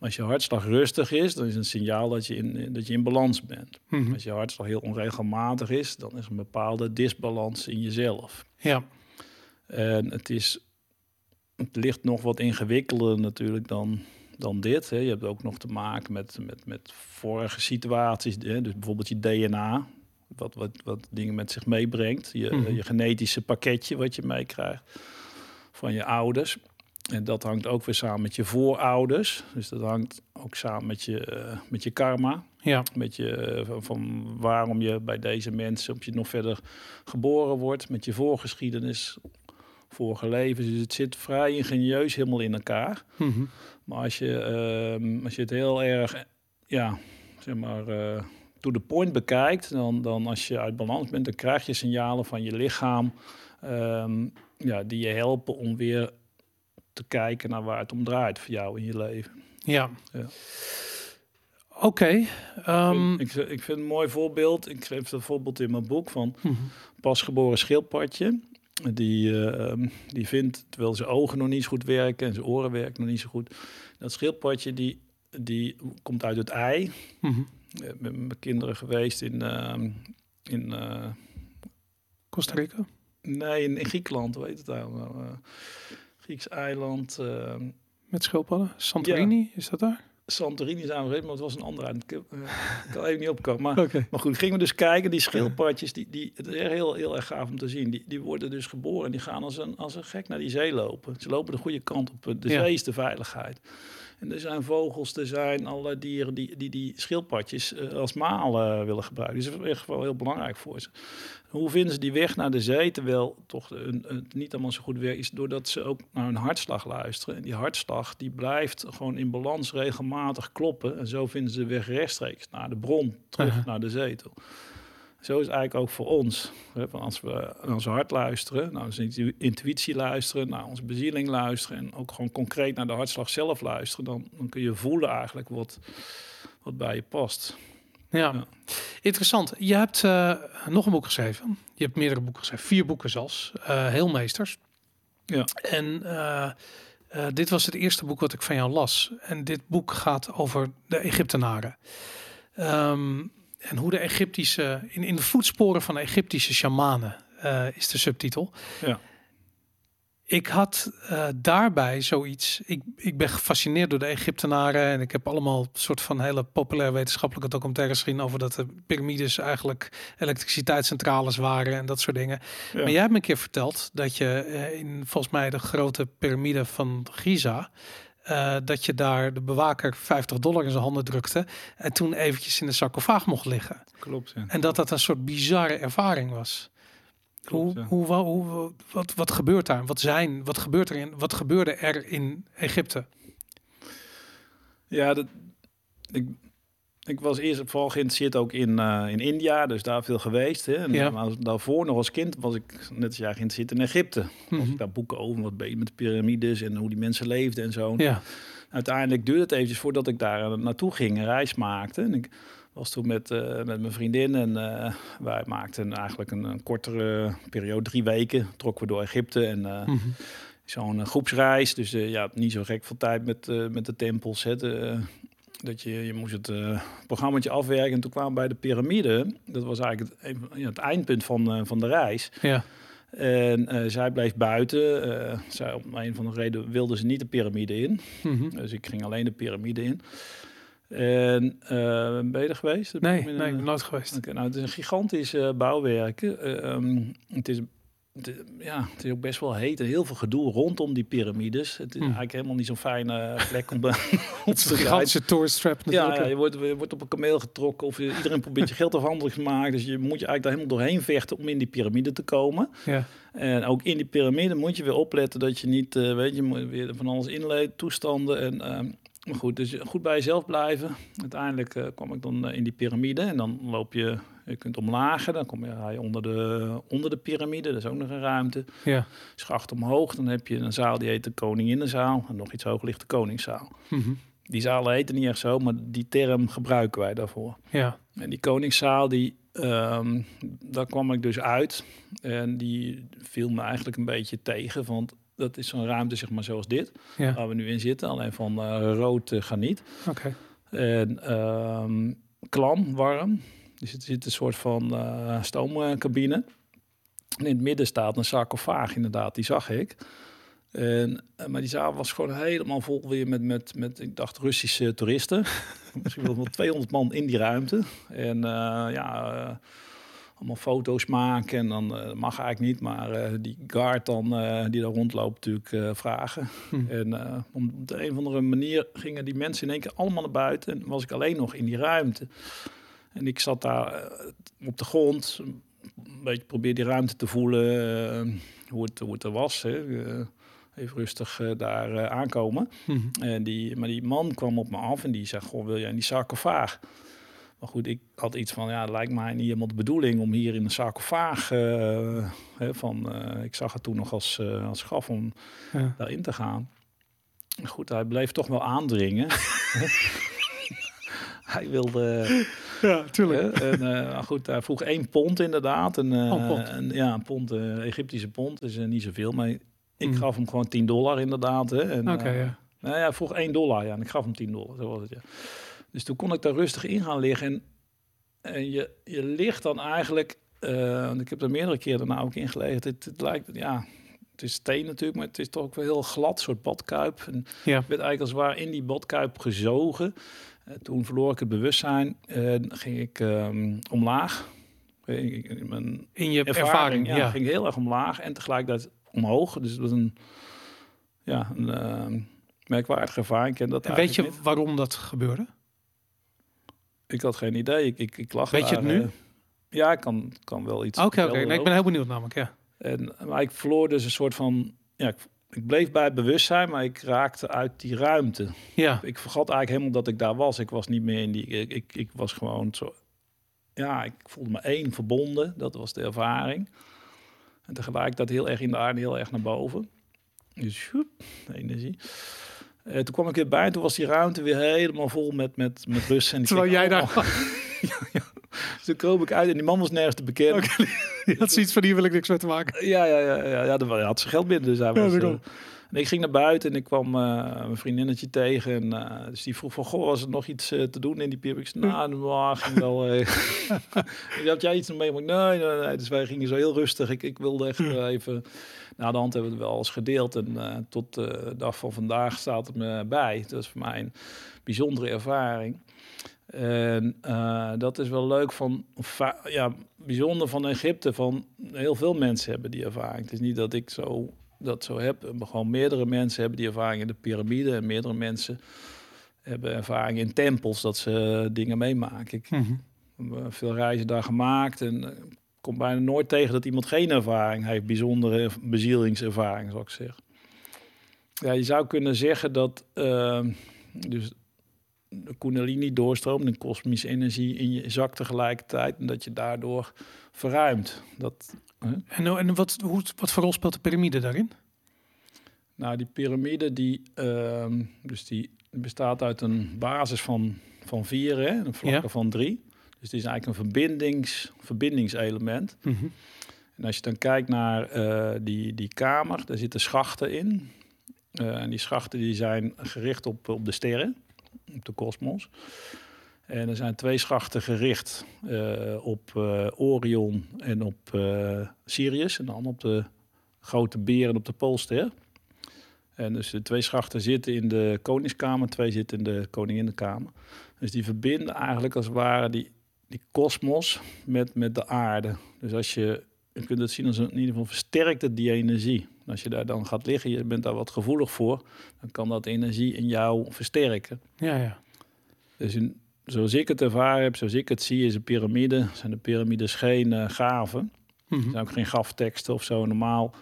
Maar als je hartslag rustig is, dan is een signaal dat je in, dat je in balans bent. Mhm. Als je hartslag heel onregelmatig is, dan is een bepaalde disbalans in jezelf. Ja. En het is, het ligt nog wat ingewikkelder natuurlijk dan dan dit. Hè. Je hebt ook nog te maken met, met, met vorige situaties. Hè. Dus bijvoorbeeld je DNA, wat, wat, wat dingen met zich meebrengt. Je, mhm. je genetische pakketje wat je meekrijgt van je ouders. En dat hangt ook weer samen met je voorouders. Dus dat hangt ook samen met je, uh, met je karma. Ja. Met je, uh, van, van, waarom je bij deze mensen op je nog verder geboren wordt. Met je voorgeschiedenis, vorige levens. Dus het zit vrij ingenieus helemaal in elkaar. Mm maar als je, ehm, als je het heel erg, ja, zeg maar, uh, to the point bekijkt, dan, dan als je uit balans bent, dan krijg je signalen van je lichaam ehm, ja, die je helpen om weer te kijken naar waar het om draait voor jou in je leven. Ja. ja. Oké. Ehm, ik, ik, vind een mooi voorbeeld. Ik geef dat voorbeeld in mijn boek van mhm. pasgeboren schildpadje. Die, uh, die vindt, terwijl zijn ogen nog niet zo goed werken en zijn oren werken nog niet zo goed, dat schildpadje die, die komt uit het ei. Mm Ik ben met mijn kinderen geweest in, uh, in uh, Costa Rica? Nee, in, in Griekenland, weet het eigenlijk. Uh, Grieks eiland. Ehm. met schildpadden? Santorini, is dat daar? Santorini we maar het was een andere. Ik, uh, kan even niet opkomen. Maar, maar goed, gingen we dus kijken. Die schildpadjes, die, die, het is heel, heel erg gaaf om te zien. Die, die worden dus geboren en die gaan als een, als een gek naar die zee lopen. Ze lopen de goede kant op. De zee is de veiligheid. En er zijn vogels, er zijn allerlei dieren die die, die schildpadjes uh, als malen willen gebruiken. Dus dat is echt wel heel belangrijk voor ze. Hoe vinden ze die weg naar de zee, terwijl toch het niet allemaal zo goed werkt, is doordat ze ook naar hun hartslag luisteren. En die hartslag die blijft gewoon in balans regelmatig kloppen. En zo vinden ze de weg rechtstreeks naar de bron, terug naar de zee toe. Zo is het eigenlijk ook voor ons. Als we naar ons hart luisteren, naar onze intuïtie luisteren, naar onze bezieling luisteren en ook gewoon concreet naar de hartslag zelf luisteren, dan, dan kun je voelen eigenlijk wat, wat bij je past. Ja. interessant. Je hebt uh, nog een boek geschreven. Je hebt meerdere boeken geschreven, vier boeken zelfs, uh, heel meesters. Ja. En uh, dit was het eerste boek wat ik van jou las. En dit boek gaat over de Egyptenaren. Um, en hoe de Egyptische, in, in de voetsporen van de Egyptische shamanen is de subtitel. Ja ik had uh, daarbij zoiets. Ik, ik ben gefascineerd door de Egyptenaren. En ik heb allemaal soort van hele populaire wetenschappelijke documentaires gezien over dat de piramides eigenlijk elektriciteitscentrales waren en dat soort dingen. Maar jij hebt me een keer verteld dat je uh, in volgens mij de grote piramide van Giza. Uh, dat je daar de bewaker 50 dollar in zijn handen drukte en toen eventjes in de sarcofaag mocht liggen. Klopt. Ja. En dat dat een soort bizarre ervaring was. Hoe, hoe, hoe, wat, wat gebeurt daar? Wat zijn, wat gebeurt er in, wat gebeurde er in Egypte? Ja, dat, ik, ik was eerst vooral geïnteresseerd ook in, uh, in India, dus daar veel geweest. Hè. En ja. daarvoor nog als kind was ik net als jij geïnteresseerd in Egypte. Mm -hmm. daar boeken over, wat met de piramides en hoe die mensen leefden en zo. Ja. Uiteindelijk duurde het eventjes voordat ik daar naartoe ging, een reis maakte. En ik was toen met, uh, met mijn vriendin en uh, wij maakten eigenlijk een, een, kortere periode, drie weken, trokken we door Egypte en mm -hmm. zo'n groepsreis. Dus ja, niet zo gek veel tijd met, met de tempels. Hè, dat je, je moest het uh, programmaatje afwerken en toen kwamen we bij de piramide. Dat was eigenlijk het, het eindpunt van, van de reis. Ja. En zij bleef buiten. zij, op een van de redenen wilde ze niet de piramide in. Mm -hmm. Dus ik ging alleen de piramide in. En ben je er geweest? Nee, nee, ik ben nooit geweest. Okay, nou, het is een gigantisch bouwwerk. Um, het is ja, het is ook best wel heet en heel veel gedoe rondom die piramides. Het is hmm. eigenlijk helemaal niet zo'n fijne plek om, te gigantische tourist trap natuurlijk. Ja, je, wordt, je wordt op een kameel getrokken of iedereen probeert je geld afhandig te maken. Dus je moet je eigenlijk daar helemaal doorheen vechten om in die piramide te komen. Ja. En ook in die piramide moet je weer opletten dat je niet, uh, weet je, weer van alles inleed, toestanden en... Uh, maar goed, dus goed bij jezelf blijven. Uiteindelijk uh, kwam ik dan uh, in die piramide en dan loop je, je kunt omlagen, dan kom je, onder, de, onder de piramide, dat is ook nog een ruimte. Ja. Schacht omhoog, dan heb je een zaal die heet de Koninginnenzaal en nog iets hoger ligt de Koningszaal. Mm -hmm. Die zalen heten niet echt zo, maar die term gebruiken wij daarvoor. Ja. En die Koningszaal, die, um, daar kwam ik dus uit en die viel me eigenlijk een beetje tegen, want dat is zo'n ruimte, zeg maar, zoals dit. Ja. Waar we nu in zitten. Alleen van uh, rood uh, graniet. Oké. Okay. En um, klam, warm. Dus het zit een soort van uh, stoomcabine. En in het midden staat een sarcofaag, inderdaad. Die zag ik. En, maar die zaal was gewoon helemaal vol weer met, met, met ik dacht, Russische toeristen. Misschien wel 200 man in die ruimte. En ja allemaal foto's maken. En dan uh, mag eigenlijk niet, maar die guard dan, die daar rondloopt natuurlijk vragen. Hm. En om de een of andere manier gingen die mensen in één keer allemaal naar buiten. En was ik alleen nog in die ruimte. En ik zat daar op de grond, een beetje probeerde die ruimte te voelen, hoe, het, hoe het er was. Hè. even rustig daar aankomen. Hm. En die, maar die man kwam op me af en die zei, goh, wil jij in die sarcofaag? Maar goed, ik had iets van, ja, het lijkt mij niet helemaal de bedoeling om hier in een sarcofaag, uh, hè, van, uh, ik zag het toen nog als, uh, als graf om ja. daarin te gaan. Goed, hij bleef toch wel aandringen. hij wilde... Ja, tuurlijk. en, goed, hij vroeg één pond inderdaad. Een, oh, pond. Een, ja, een pond, Egyptische pond, is niet zoveel. Maar ik mm. gaf hem gewoon 10 dollar inderdaad. Oké, okay, ja. Nou ja, vroeg 1 dollar, ja, en ik gaf hem 10 dollar, zo was het, ja. Dus toen kon ik daar rustig in gaan liggen. En, en je, je ligt dan eigenlijk, uh, ik heb er meerdere keren daarna ook in gelegen. Het, het, lijkt, ja, het is steen natuurlijk, maar het is toch ook wel heel glad, soort badkuip. En ja. ik werd eigenlijk als het ware in die badkuip gezogen. Uh, toen verloor ik het bewustzijn en ging ik um, omlaag. In, mijn in je ervaring, ervaring ja, ja, ging heel erg omlaag en tegelijkertijd omhoog. Dus het was een, ja, een uh, merkwaardige ervaring. En, dat en weet je niet. waarom dat gebeurde? Ik had geen idee. Ik, ik, ik lag Weet je het nu? Uh, ja, ik kan, kan wel iets. Oké, okay, oké. Okay. Nee, ik ben heel benieuwd namelijk, ja. En, maar ik verloor dus een soort van... Ja, ik, ik bleef bij het bewustzijn, maar ik raakte uit die ruimte. Ja. Ik vergat eigenlijk helemaal dat ik daar was. Ik was niet meer in die... Ik, ik, ik was gewoon zo... Ja, ik voelde me één verbonden. Dat was de ervaring. En tegelijkertijd heel erg in de aarde, heel erg naar boven. Dus, shoep, energie. Uh, toen kwam ik weer bij, toen was die ruimte weer helemaal vol met, met, met rust. En Terwijl jij daar... Ja, ja. Dus toen kroop ik uit en die man was nergens te bekennen. Okay. dat is iets van hier wil ik niks mee te maken. Ja, ja, ja. ja, ja, ja had zijn geld binnen, dus hij was... Ja, En ik ging naar buiten en ik kwam uh, mijn vriendinnetje tegen. En, uh, dus die vroeg van, goh, was er nog iets uh, te doen in die pier? Ik zei, nou, nou ging wel... had jij iets mee? Maar nee, nee, nee. Dus wij gingen zo heel rustig. Ik, ik wilde echt even... Na de hand hebben we het wel eens gedeeld. En tot de dag van vandaag staat het me bij. Dat is voor mij een bijzondere ervaring. En uh, dat is wel leuk van, ja, bijzonder van Egypte. Van heel veel mensen hebben die ervaring. Het is niet dat ik zo dat zo heb. Maar gewoon meerdere mensen hebben die ervaring in de piramide. En meerdere mensen hebben ervaring in tempels dat ze dingen meemaken. Ik heb mhm. veel reizen daar gemaakt. En uh, kom bijna nooit tegen dat iemand geen ervaring heeft. Bijzondere bezielingservaring, zou ik zeggen. Ja, je zou kunnen zeggen dat. Uh, dus de Kundalini doorstroomt en kosmische energie in je zak tegelijkertijd. En dat je daardoor verruimt. Dat, En, en wat, hoe, wat voor rol speelt de piramide daarin? Nou, die piramide die, uh, dus die bestaat uit een basis van, van vier, hè, een vlakke van drie. Dus het is eigenlijk een verbindings, verbindingselement. Mhm. En als je dan kijkt naar uh, die, die kamer, daar zitten schachten in. Uh, en die schachten die zijn gericht op, op de sterren op de kosmos. En er zijn twee schachten gericht uh, op uh, Orion en op uh, Sirius. En dan op de grote beer en op de Poolster. En dus de twee schachten zitten in de koningskamer, twee zitten in de koninginnenkamer. Dus die verbinden eigenlijk als het ware die, die kosmos met, met de aarde. Dus als je, je kunt het zien als een, in ieder geval versterkt het die energie. Als je daar dan gaat liggen, je bent daar wat gevoelig voor, dan kan dat energie in jou versterken. Ja, ja. Dus in, zoals ik het ervaren heb, zoals ik het zie, is een piramide, zijn de piramides geen uh, gaven. Mm Er zijn ook geen gafteksten of zo. Normaal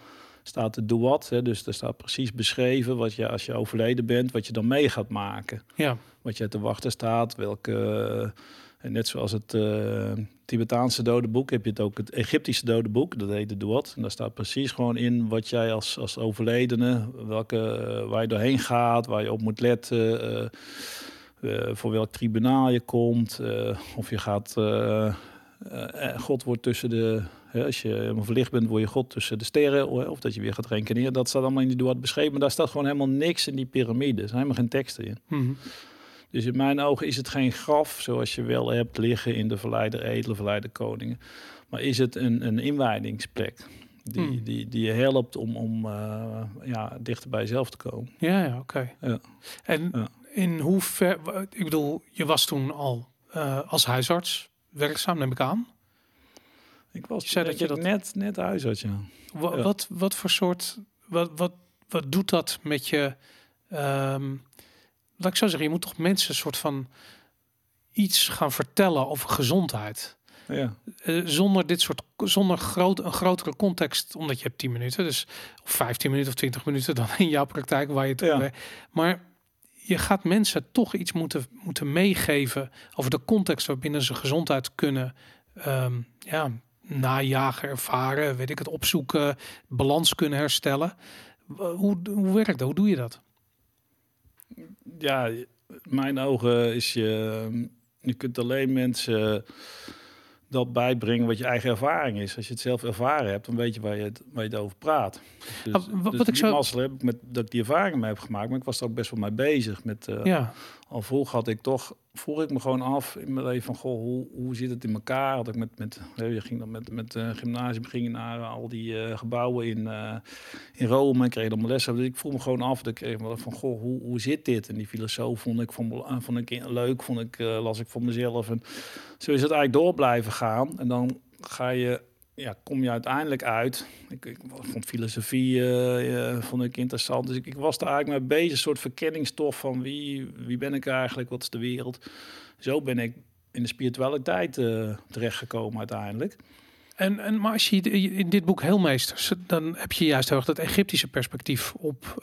staat de doe wat, hè, dus er staat precies beschreven wat je als je overleden bent, wat je dan mee gaat maken. Ja. Wat je te wachten staat, welke... En net zoals het uh, Tibetaanse dodenboek heb je het ook het Egyptische dodenboek, dat heet de Duat. En daar staat precies gewoon in wat jij als, als overledene, welke, uh, waar je doorheen gaat, waar je op moet letten, uh, voor welk tribunaal je komt, of je gaat, God wordt tussen de, als je verlicht bent, word je God tussen de sterren, of dat je weer gaat reïncarneren. Dat staat allemaal in die Duat beschreven, maar daar staat gewoon helemaal niks in die piramide. Er zijn helemaal geen teksten in. Mm dus in mijn ogen is het geen graf zoals je wel hebt liggen in de Verleider Edele, Verleider Koningen. Maar is het een, een inwijdingsplek die, hmm. die, die je helpt om, om uh, ja, dichter bij jezelf te komen. Ja, ja oké. Ja. En ja. in hoever, ik bedoel, je was toen al uh, als huisarts werkzaam, neem ik aan. Ik was je zei dat je dat net, net huisarts, ja. Wat, ja. wat, wat voor soort, wat, wat, wat doet dat met je... Um, laat ik zo zeggen, je moet toch mensen een soort van iets gaan vertellen over gezondheid. Ja. Uh, zonder dit soort, zonder groot, een grotere context, omdat je hebt 10 minuten, dus of 15 minuten of 20 minuten dan in jouw praktijk waar je het ja. Maar je gaat mensen toch iets moeten, moeten meegeven over de context waarbinnen ze gezondheid kunnen um, ja, najagen, ervaren, weet ik het, opzoeken, balans kunnen herstellen. Hoe, hoe werkt dat? Hoe doe je dat? Ja, mijn ogen is je, je kunt alleen mensen dat bijbrengen wat je eigen ervaring is. Als je het zelf ervaren hebt, dan weet je waar je het, waar je het over praat. Dus, ah, wat, dus ik zo... heb ik met dat ik die ervaring mee heb gemaakt, maar ik was er ook best wel mee bezig. Met, uh, ja. Al vroeg had ik toch, vroeg ik me gewoon af in mijn leven van, goh, hoe, hoe zit het in elkaar? Had ik met, met je ging dan met, met uh, gymnasium, ging naar al die uh, gebouwen in, in Rome en kreeg dan mijn lessen. Dus ik vroeg me gewoon af, dat kreeg van, goh, hoe, hoe zit dit? En die filosoof vond ik, vond ik leuk, vond ik, las ik voor mezelf. En zo is het eigenlijk door blijven gaan. En dan ga je ja, kom je uiteindelijk uit. Ik, ik vond filosofie uh, vond ik interessant. Dus ik, ik, was daar eigenlijk mee bezig, een soort verkenningsstof van wie, wie ben ik eigenlijk, wat is de wereld. Zo ben ik in de spiritualiteit uh, terechtgekomen uiteindelijk. En, en maar als je in dit boek Heelmeesters, dan heb je juist heel erg dat Egyptische perspectief op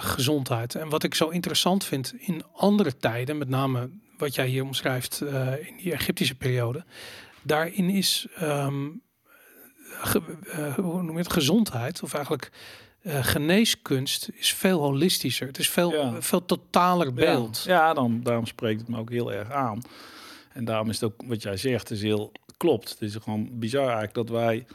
gezondheid. En wat ik zo interessant vind in andere tijden, met name wat jij hier omschrijft in die Egyptische periode, daarin is um, uh, hoe noem je het, gezondheid, of eigenlijk uh, geneeskunst, is veel holistischer. Het is veel, ja. veel totaler beeld. Ja, ja, dan, daarom spreekt het me ook heel erg aan. En daarom is het ook wat jij zegt, is heel klopt. Het is gewoon bizar eigenlijk dat wij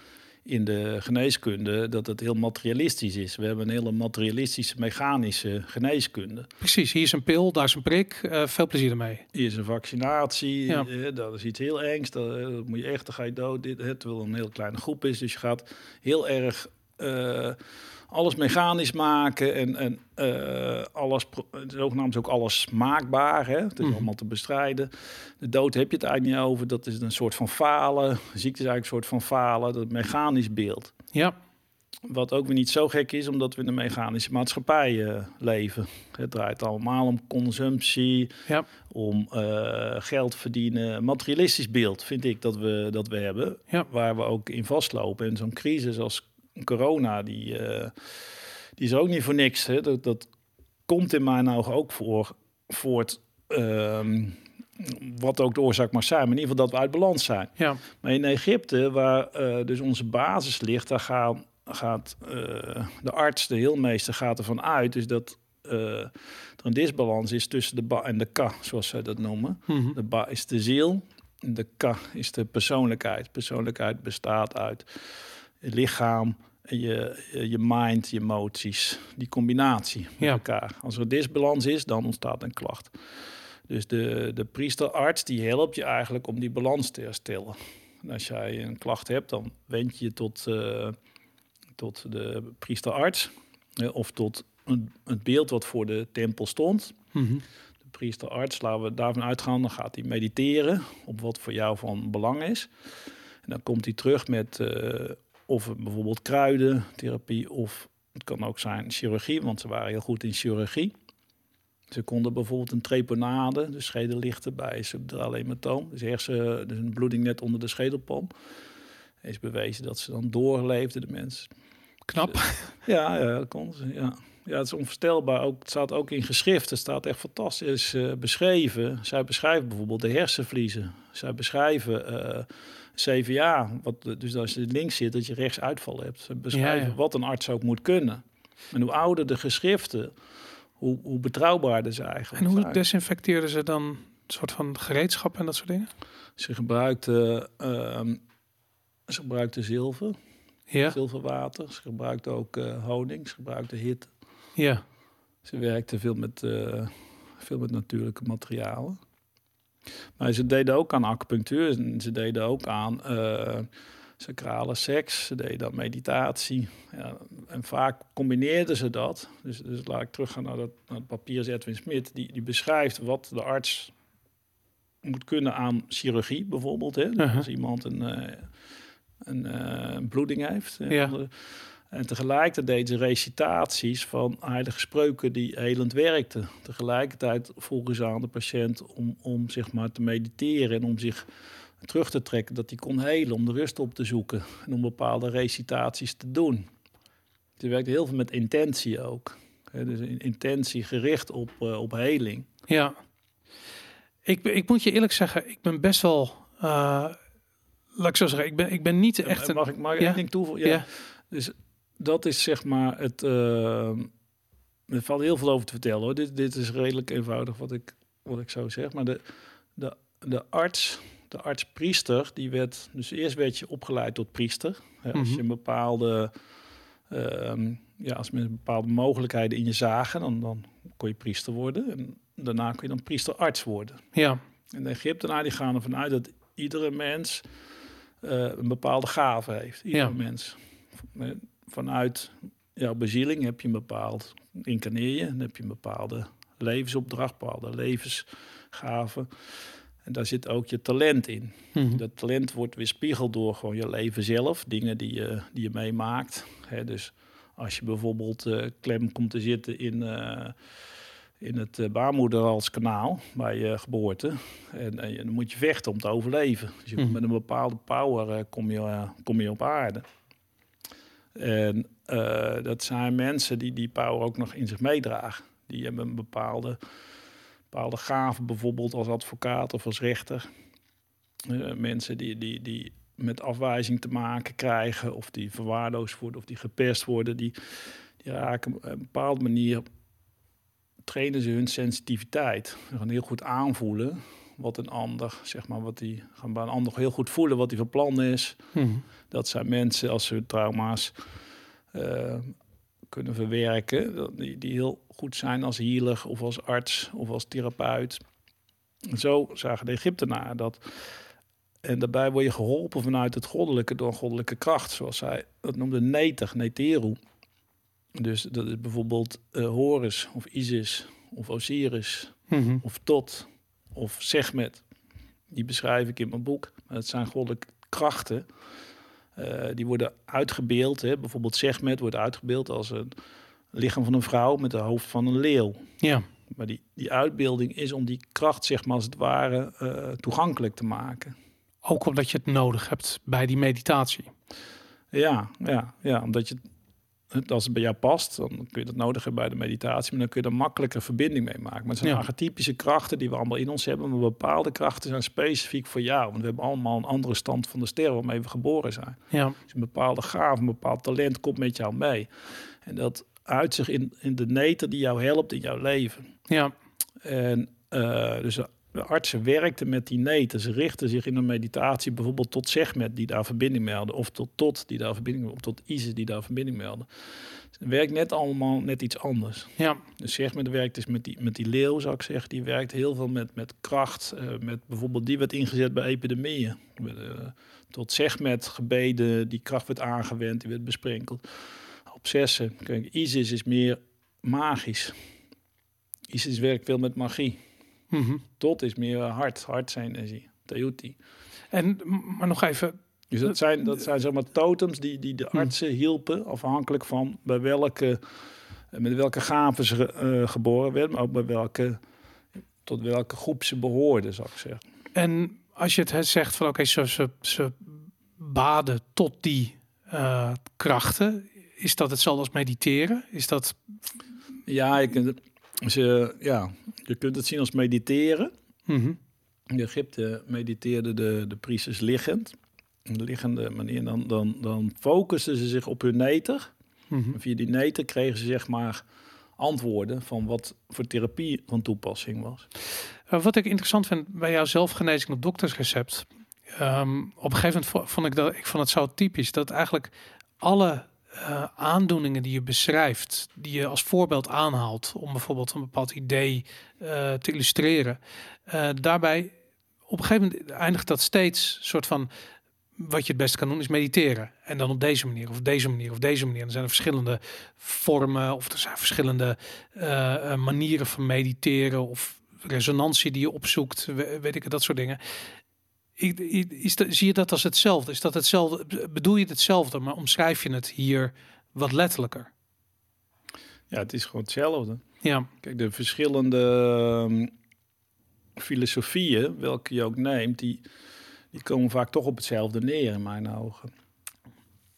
in de geneeskunde dat het heel materialistisch is. We hebben een hele materialistische, mechanische geneeskunde. Precies, hier is een pil, daar is een prik. Uh, veel plezier ermee. Hier is een vaccinatie, ja. uh, dat is iets heel engs. Dat, uh, moet je echt, dan ga je dood. Dit, het wel een heel kleine groep is, dus je gaat heel erg alles mechanisch maken en, en uh, alles, zogenaamd ook alles maakbaar. Hè? Het is mm. allemaal te bestrijden. De dood heb je het eigenlijk niet over. Dat is een soort van falen. ziekte is eigenlijk een soort van falen. Dat mechanisch beeld. Ja. Wat ook weer niet zo gek is, omdat we in een mechanische maatschappij uh, leven. Het draait allemaal om consumptie, ja. om uh, geld verdienen. Materialistisch beeld vind ik dat we, dat we hebben, ja. waar we ook in vastlopen. En zo'n crisis als corona, die, uh, die is ook niet voor niks. Hè? Dat, dat komt in mijn ogen ook voor, voort. Um, wat ook de oorzaak mag zijn, maar in ieder geval dat we uit balans zijn. Ja. Maar in Egypte, waar uh, dus onze basis ligt, daar gaan, gaat uh, de arts, de heelmeester, gaat ervan uit dus dat uh, er een disbalans is tussen de ba en de ka, zoals zij dat noemen. Mm -hmm. De ba is de ziel, de ka is de persoonlijkheid. Persoonlijkheid bestaat uit lichaam, je, je mind, je emoties. Die combinatie met ja. elkaar. Als er disbalans is, dan ontstaat een klacht. Dus de, de priesterarts die helpt je eigenlijk om die balans te herstellen. En als jij een klacht hebt, dan wend je je tot, uh, tot de priesterarts. Uh, of tot een, het beeld wat voor de tempel stond. Mm -hmm. De priesterarts, laten we daarvan uitgaan, dan gaat hij mediteren op wat voor jou van belang is. En dan komt hij terug met uh, of bijvoorbeeld kruidentherapie, of het kan ook zijn chirurgie, want ze waren heel goed in chirurgie. Ze konden bijvoorbeeld een treponade, de schedellichten bij subduraal hematoom, dus hersen, dus een bloeding net onder de schedelpalm, is bewezen dat ze dan doorleefden, de mensen. Knap. Ja, ja, dat kon ze, ja. Ja, het is onvoorstelbaar. Ook, het staat ook in geschriften. Het staat echt fantastisch uh, beschreven. Zij beschrijven bijvoorbeeld de hersenvliezen. Zij beschrijven uh, CVA. Wat, dus als je links zit, dat je rechts uitval hebt. Ze beschrijven ja, ja. wat een arts ook moet kunnen. En hoe ouder de geschriften, hoe, hoe betrouwbaarder ze eigenlijk En hoe zijn. desinfecteerden ze dan een soort van gereedschap en dat soort dingen? Ze gebruikten, uh, ze gebruikten zilver. Ja. Zilverwater. Ze gebruikten ook uh, honing. Ze gebruikten hitte. Ja. Ze werkte veel met, uh, veel met natuurlijke materialen. Maar ze deden ook aan acupunctuur. En ze deden ook aan uh, sacrale seks. Ze deden aan meditatie. Ja, en vaak combineerden ze dat. Dus, dus laat ik teruggaan naar, dat, naar het papier Edwin Smit. Die, die beschrijft wat de arts moet kunnen aan chirurgie bijvoorbeeld. Hè? Uh -huh. Als iemand een, uh, een, een bloeding heeft. Ja. En tegelijkertijd deed ze recitaties van heilige spreuken die helend werkten. Tegelijkertijd vroegen ze aan de patiënt om, om zeg maar te mediteren en om zich terug te trekken, dat hij kon helen, om de rust op te zoeken en om bepaalde recitaties te doen. Ze werkte heel veel met intentie ook. He, dus intentie gericht op, uh, op heling. Ja. Ik, ik moet je eerlijk zeggen, ik ben best wel... Uh, laat ik zo zeggen, ik ben, ik ben niet echt... Een, mag ik maar ja? één ding toevoegen? Ja. ja. Dus dat is zeg maar het. Uh, er valt heel veel over te vertellen hoor. Dit, dit is redelijk eenvoudig wat ik, wat ik zo zeg. Maar de, de, de arts, de arts-priester, die werd. Dus eerst werd je opgeleid tot priester. Hè, als je een bepaalde. Uh, ja, als mensen bepaalde mogelijkheden in je zagen, dan, dan kon je priester worden. En daarna kon je dan priesterarts worden. Ja. En de Egyptenaren die gaan ervan uit dat iedere mens uh, een bepaalde gave heeft. Iedere ja. mens vanuit jouw bezieling heb je een bepaald, incarneer je, dan heb je een bepaalde levensopdracht, bepaalde levensgaven. En daar zit ook je talent in. Mhm. Mm -hmm. Dat talent wordt weerspiegeld door gewoon je leven zelf, dingen die je, die je meemaakt. Hè, dus als je bijvoorbeeld uh, klem komt te zitten in, uh, in het uh, baarmoederhalskanaal bij je geboorte, en, en, dan moet je vechten om te overleven. Dus je Mhm. mm -hmm. met een bepaalde power kom, je, kom je op aarde. En uh, dat zijn mensen die die power ook nog in zich meedragen. Die hebben een bepaalde, bepaalde gave, bijvoorbeeld als advocaat of als rechter. Uh, mensen die, die, die met afwijzing te maken krijgen, of die verwaarloosd worden, of die gepest worden, die, die raken op een bepaalde manier, trainen ze hun sensitiviteit. Ze gaan heel goed aanvoelen wat een ander, zeg maar, wat die gaan bij een ander heel goed voelen wat hij van plan is. Mhm. Dat zijn mensen als ze trauma's eh, kunnen verwerken, die, die heel goed zijn als healer of als arts of als therapeut. En zo zagen de Egyptenaren dat. En daarbij word je geholpen vanuit het goddelijke door een goddelijke kracht, zoals zij dat noemde Neter, Neteru. Dus dat is bijvoorbeeld eh, Horus of Isis of Osiris Mhm. of Tot of Segmet. Die beschrijf ik in mijn boek. Het zijn goddelijke krachten. eh, die worden uitgebeeld. Hè. Bijvoorbeeld Segmet wordt uitgebeeld als een lichaam van een vrouw met het hoofd van een leeuw. Ja. Maar die, die uitbeelding is om die kracht, zeg maar als het ware, eh, toegankelijk te maken. Ook omdat je het nodig hebt bij die meditatie. Ja, ja, ja, omdat je het, als het bij jou past, dan kun je dat nodig hebben bij de meditatie, maar dan kun je er makkelijker verbinding mee maken. Maar het zijn Ja. archetypische krachten die we allemaal in ons hebben, maar bepaalde krachten zijn specifiek voor jou. Want we hebben allemaal een andere stand van de sterren waarmee we geboren zijn. Ja. Dus een bepaalde gave, een bepaald talent komt met jou mee. En dat uit zich in, in de neter die jou helpt in jouw leven. Ja. En eh, dus de artsen werkten met die neten. Ze richten zich in een meditatie bijvoorbeeld tot Segmet die daar verbinding melden. Of tot Tot die daar verbinding Of tot Isis die daar verbinding melden. Het werkt net allemaal net iets anders. Ja. Dus Segmet werkt dus met die, met die leeuw, zou ik zeggen. Die werkt heel veel met, met kracht. eh, met bijvoorbeeld die werd ingezet bij epidemieën. Eh, tot Segmet gebeden, die kracht werd aangewend, die werd besprenkeld. Obsessen. Kijk, Isis is meer magisch. Isis werkt veel met magie. Mhm. Tot is meer hart, hartsenergie, Teuti. En, maar nog even, Dus dat zijn, dat zijn zeg maar totems die, die de Hm. artsen hielpen, afhankelijk van bij welke, met welke gaven ze eh, geboren werden, maar ook bij welke, tot welke groep ze behoorden, zou ik zeggen. En als je het zegt van oké, ze, ze, ze baden tot die eh, krachten, is dat hetzelfde als mediteren? Is dat. Ja, je het- ze, ja, je kunt het zien als mediteren. Mhm. In Egypte mediteerden de, de priesters liggend. Op de liggende manier. Dan, dan, dan focusten ze zich op hun neter. Mhm. Via die neter kregen ze zeg maar antwoorden van wat voor therapie van toepassing was. Eh, wat ik interessant vind bij jouw zelfgenezing op doktersrecept. ehm, op een gegeven moment vo- vond ik dat ik vond het zo typisch dat eigenlijk alle eh, aandoeningen die je beschrijft, die je als voorbeeld aanhaalt om bijvoorbeeld een bepaald idee eh, te illustreren, eh, daarbij op een gegeven moment eindigt dat steeds soort van wat je het beste kan doen is mediteren. En dan op deze manier, of deze manier, of deze manier. Er zijn er verschillende vormen, of er zijn verschillende manieren van mediteren, of resonantie die je opzoekt, we- weet ik het, dat soort dingen. Is zie je dat als hetzelfde? Is dat hetzelfde? Be- Bedoel je het hetzelfde, maar omschrijf je het hier wat letterlijker? Ja, het is gewoon hetzelfde. Ja, Kijk, de verschillende ehm, filosofieën, welke je ook neemt, die, die komen vaak toch op hetzelfde neer in mijn ogen.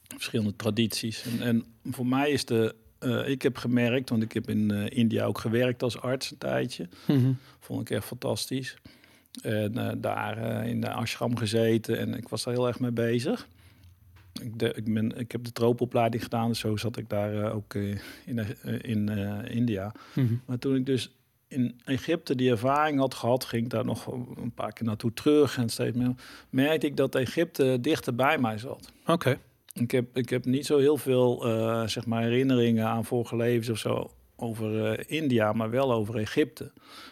Verschillende tradities. En, en voor mij is de, eh, ik heb gemerkt, want ik heb in eh, India ook gewerkt als arts een tijdje. Mhm. Vond ik echt fantastisch. En eh, daar eh, in de ashram gezeten en ik was daar heel erg mee bezig. Ik, de, ik, ben, ik heb de tropenopleiding gedaan, dus zo zat ik daar eh, ook in, in India. Mhm. Maar toen ik dus in Egypte die ervaring had gehad, ging ik daar nog een paar keer naartoe terug. En steeds meer merkte ik dat Egypte dichter bij mij zat. Oké. Ik heb, ik heb niet zo heel veel zeg maar herinneringen aan vorige levens of zo over eh, India, maar wel over Egypte.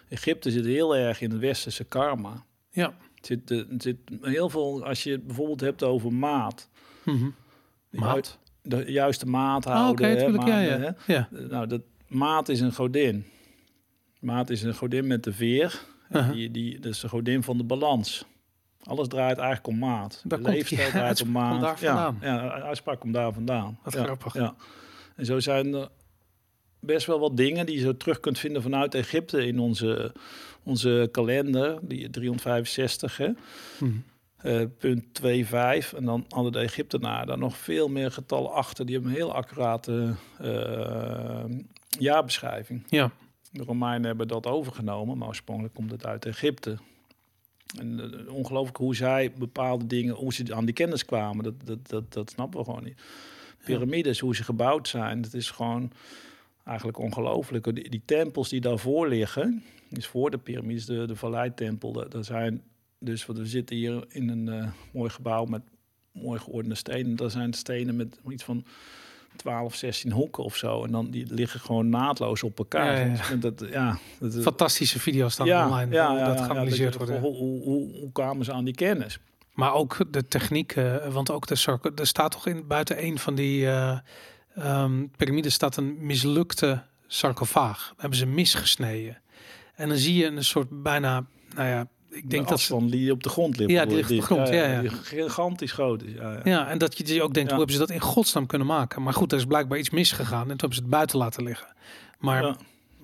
Egypte zit heel erg in het westerse karma. Ja. Het zit, eh, het zit heel veel, als je het bijvoorbeeld hebt over maat. Mhm. Maat? De juiste maat Ah, houden. Oké, natuurlijk. Ja, hè. ja. ja. Nou, dat, maat is een godin. Maat is een godin met de veer. Uh-huh. die, die, dat is de godin van de balans. Alles draait eigenlijk om maat. Daar de leefstijl draait om maat. komt daar ja, uitspraak komt daar vandaan. Wat ja, grappig. Ja. En zo zijn er best wel wat dingen die je zo terug kunt vinden vanuit Egypte in onze, onze kalender, die 365. Hè? Mhm. Eh, punt 2,5. En dan hadden de Egyptenaren daar nog veel meer getallen achter. Die hebben een heel accurate eh, jaarbeschrijving. Ja. De Romeinen hebben dat overgenomen, maar oorspronkelijk komt het uit Egypte. En eh, ongelooflijk hoe zij bepaalde dingen, hoe ze aan die kennis kwamen, dat, dat, dat, dat snappen we gewoon niet. Pyramides, hoe ze gebouwd zijn, dat is gewoon eigenlijk ongelooflijk. Die, die tempels die daarvoor liggen, is voor de piramides, de, de Valleitempel. Daar zijn dus, wat we zitten hier in een mooi gebouw met mooi geordende stenen. Daar zijn stenen met iets van 12, 16 hoeken of zo. En dan die liggen gewoon naadloos op elkaar. Ja, ja. Dat, ja, dat, Fantastische video's dan online. Ja, dat geanalyseerd worden. Hoe, hoe, hoe, hoe, kwamen ze aan die kennis? Maar ook de techniek, uh, want ook de er staat toch in buiten een van die uh, um, staat een mislukte sarcofaag. hebben ze misgesneden. En dan zie je een soort bijna, nou ja, ik denk dat van die op de grond ligt. Ja, die ligt op de grond. Ja, ja, Gigantisch groot. Ja, ja. en dat je dus ook denkt, hoe hebben ze dat in godsnaam kunnen maken? Maar goed, er is blijkbaar iets misgegaan en toen hebben ze het buiten laten liggen. Maar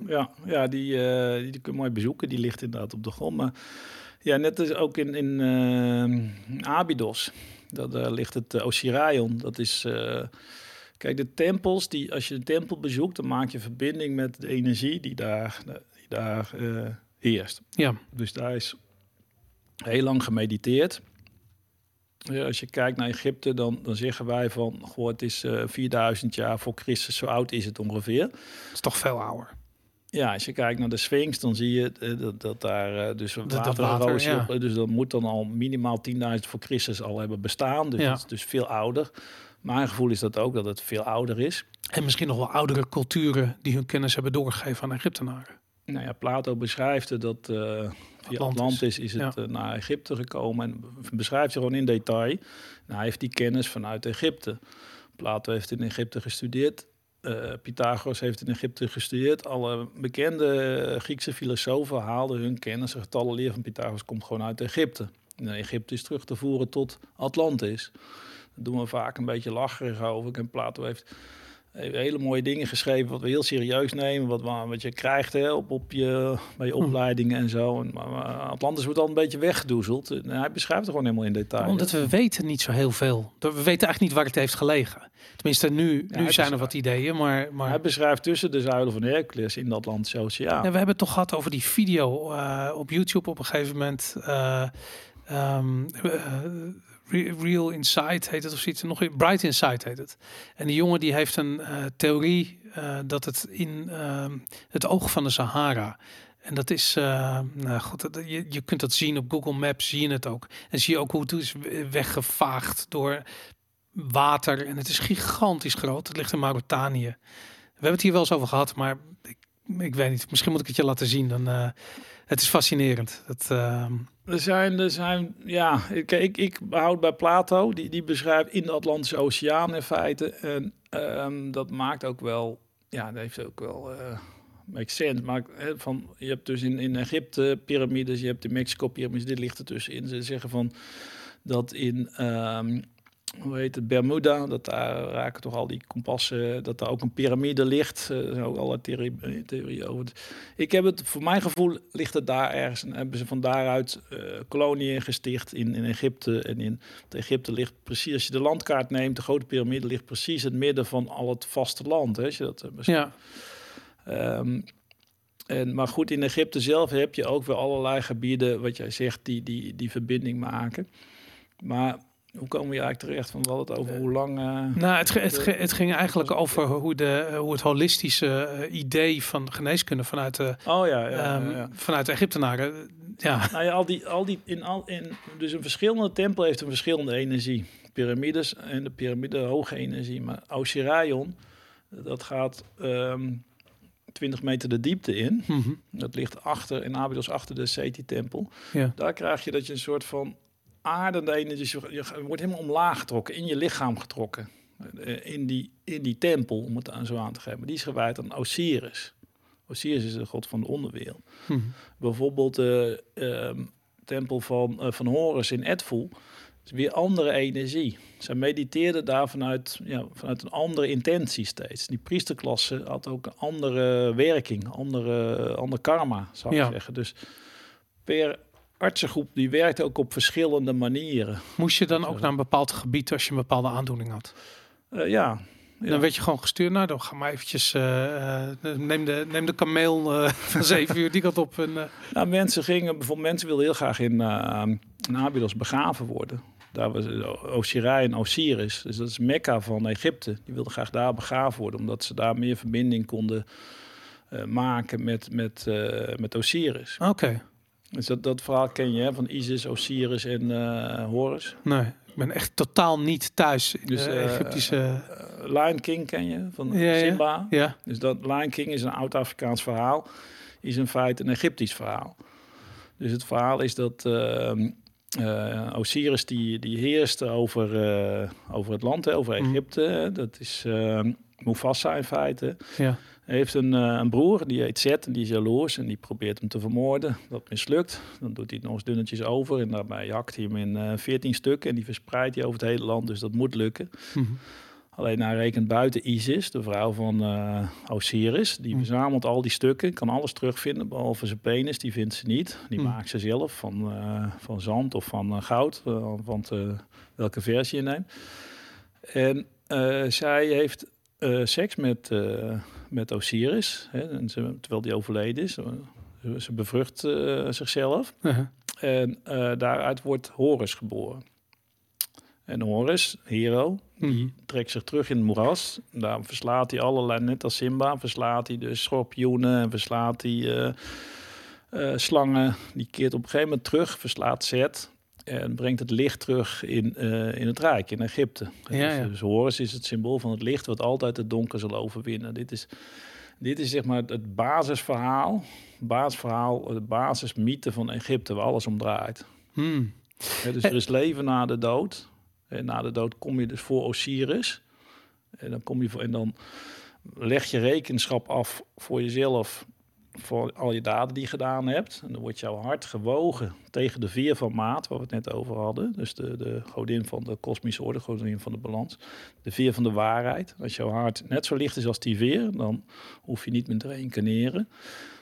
ja, ja, die, uh, die, die kun je mooi bezoeken. Die ligt inderdaad op de grond. Maar ja, net als ook in, in uh, Abydos. Dat uh, ligt het Osirion. Dat is. Kijk, de tempels, die, als je de tempel bezoekt, dan maak je verbinding met de energie die daar, die daar heerst. Ja. Dus daar is heel lang gemediteerd. Ja, als je kijkt naar Egypte, dan, dan zeggen wij van, goh, het is uh, eh, 4000 jaar voor Christus, zo oud is het ongeveer. Dat is toch veel ouder. Ja, als je kijkt naar de Sphinx, dan zie je uh, dat, dat, daar uh, dus water, dat water ja. Dus dat moet dan al minimaal 10.000 voor Christus al hebben bestaan. Dus ja. is dus veel ouder. Mijn gevoel is dat ook, dat het veel ouder is. En misschien nog wel oudere culturen die hun kennis hebben doorgegeven aan Egyptenaren. Nou ja, Plato beschrijft dat uh, via Atlantis. Atlantis is het ja. uh, naar Egypte gekomen en beschrijft je gewoon in detail. Nou, hij heeft die kennis vanuit Egypte. Plato heeft in Egypte gestudeerd. Uh, Pythagoras heeft in Egypte gestudeerd. Alle bekende Griekse filosofen haalden hun kennis. Het getallenleer van Pythagoras komt gewoon uit Egypte. En Egypte is terug te voeren tot Atlantis. Daar doen we vaak een beetje lacherig over. En Plato heeft hele mooie dingen geschreven, wat we heel serieus nemen, wat, wat je krijgt hè, op, op je, bij je hm. opleidingen en zo. En, maar, Atlantis wordt al een beetje weggedoezeld. En hij beschrijft het gewoon helemaal in detail. Omdat we weten niet zo heel veel. We weten eigenlijk niet waar het heeft gelegen. Tenminste, nu, nu zijn er wat ideeën, maar, maar... Hij beschrijft tussen de zuilen van Hercules in de Atlantische Oceaan. Ja, we hebben het toch gehad over die video uh, op YouTube op een gegeven moment... Uh, um, Real Insight heet het of zoiets. Nog Bright Insight heet het. En die jongen die heeft een uh, theorie uh, dat het in uh, het oog van de Sahara. En dat is, uh, nou goed, je, je kunt dat zien op Google Maps, zie je het ook. En zie je ook hoe het is weggevaagd door water. En het is gigantisch groot. Het ligt in Mauritanië. We hebben het hier wel eens over gehad, maar ik, ik weet niet. Misschien moet ik het je laten zien. Dan, het is fascinerend. Het, ehm, er zijn, er zijn, ja, ik, ik, ik behoud bij Plato, die, die beschrijft in de Atlantische Oceaan in feite. En um, dat maakt ook wel, ja, dat heeft ook wel, uh, makes sense. Maar van, je hebt dus in, in Egypte piramides, je hebt in Mexico piramides, dit ligt er tussenin. Ze zeggen van dat in um, hoe heet het, Bermuda, dat daar raken toch al die kompassen, dat daar ook een piramide ligt. Uh, er zijn ook allerlei theorieën theorie over. Ik heb het, voor mijn gevoel ligt het daar ergens en hebben ze van daaruit uh, koloniën gesticht in, in Egypte. En in Egypte ligt precies, als je de landkaart neemt, de grote piramide ligt precies het midden van al het vasteland. Hè, als je dat, uh, ja. Um, en, maar goed, in Egypte zelf heb je ook weer allerlei gebieden, wat jij zegt, die, die, die verbinding maken. Maar hoe komen we eigenlijk terecht van wat het over hoe lang? Uh, nou, het, het, het, ging eigenlijk over hoe, de, hoe het holistische uh, idee van geneeskunde vanuit de, oh, ja, ja, um, ja, vanuit de Egyptenaren. Ja. Nou ja, al die, al die in al in dus een verschillende tempel heeft een verschillende energie. Piramides en de piramide hoge energie, maar Osirion dat gaat um, ehm, 20 meter de diepte in. Mm -hmm. Dat ligt achter in Abydos achter de Seti-tempel. Ja. Daar krijg je dat je een soort van aardende energie. Je wordt helemaal omlaag getrokken, in je lichaam getrokken. Eh, in die, in die tempel, om het aan zo aan te geven. Die is gewijd aan Osiris. Osiris is de god van de onderwereld. Hm. Bijvoorbeeld de uh, tempel van, uh, van Horus in Edfu. is weer andere energie. Zij mediteerden daar vanuit, ja, vanuit een andere intentie steeds. Die priesterklasse had ook een andere werking, andere, ander karma, zou ik zeggen. Dus per artsengroep die werkt ook op verschillende manieren. Moest je dan ook naar een bepaald gebied als je een bepaalde aandoening had? Uh, ja. Dan werd je gewoon gestuurd. Nou, dan ga maar eventjes. Uh, neem, de, neem de kameel uh, van zeven uur die kant op. En, Nou, mensen gingen bijvoorbeeld. Mensen wilden heel graag in, in Abydos begraven worden. Daar was Osiris en Osiris. Dus dat is Mekka van Egypte. Die wilden graag daar begraven worden, omdat ze daar meer verbinding konden maken met, met, met Osiris. Oké. Dus dat, dat verhaal ken je hè, van Isis, Osiris en Horus? Nee, ik ben echt totaal niet thuis in dus, de Egyptische... Lion King ken je, van Simba. Ja. Dus dat Lion King is een oud-Afrikaans verhaal. Is in feite een Egyptisch verhaal. Dus het verhaal is dat ehm, uh, Osiris die, die heerste over, uh, over het land, over mhm. Egypte. Dat is uh, Mufasa in feite. Ja. Hij heeft een, een broer, die heet Zet en die is jaloers en die probeert hem te vermoorden. Dat mislukt. Dan doet hij het nog eens dunnetjes over en daarbij hakt hij hem in veertien stukken en die verspreidt hij over het hele land. Dus dat moet lukken. Mm Alleen hij rekent buiten Isis, de vrouw van uh, Osiris. Die hm. verzamelt al die stukken, kan alles terugvinden, behalve zijn penis. Die vindt ze niet. Die hm. maakt ze zelf van, uh, van zand of van uh, goud, want welke versie je neemt. En zij heeft seks met, met Osiris, hè, en ze, terwijl die overleden is. Ze bevrucht zichzelf. -huh. En daaruit wordt Horus geboren. En Horus, hero, die mhm. trekt zich terug in het moeras. Daar verslaat hij allerlei, net als Simba, verslaat hij de schorpioenen en verslaat hij uh, uh, slangen. Die keert op een gegeven moment terug, verslaat Zet en brengt het licht terug in, uh, in het Rijk, in Egypte. Ja, dus, dus Horus is het symbool van het licht wat altijd het donker zal overwinnen. Dit is, dit is zeg maar het basisverhaal, basisverhaal, de basismythe van Egypte, waar alles om draait. Hmm. dus er is leven na de dood. En na de dood kom je dus voor Osiris. En dan, kom je voor, en dan leg je rekenschap af voor jezelf voor al je daden die je gedaan hebt. En dan wordt jouw hart gewogen tegen de veer van maat, waar we het net over hadden. Dus de, de godin van de kosmische orde, godin van de balans. De veer van de waarheid. Als jouw hart net zo licht is als die veer, dan hoef je niet meer te reïncarneren.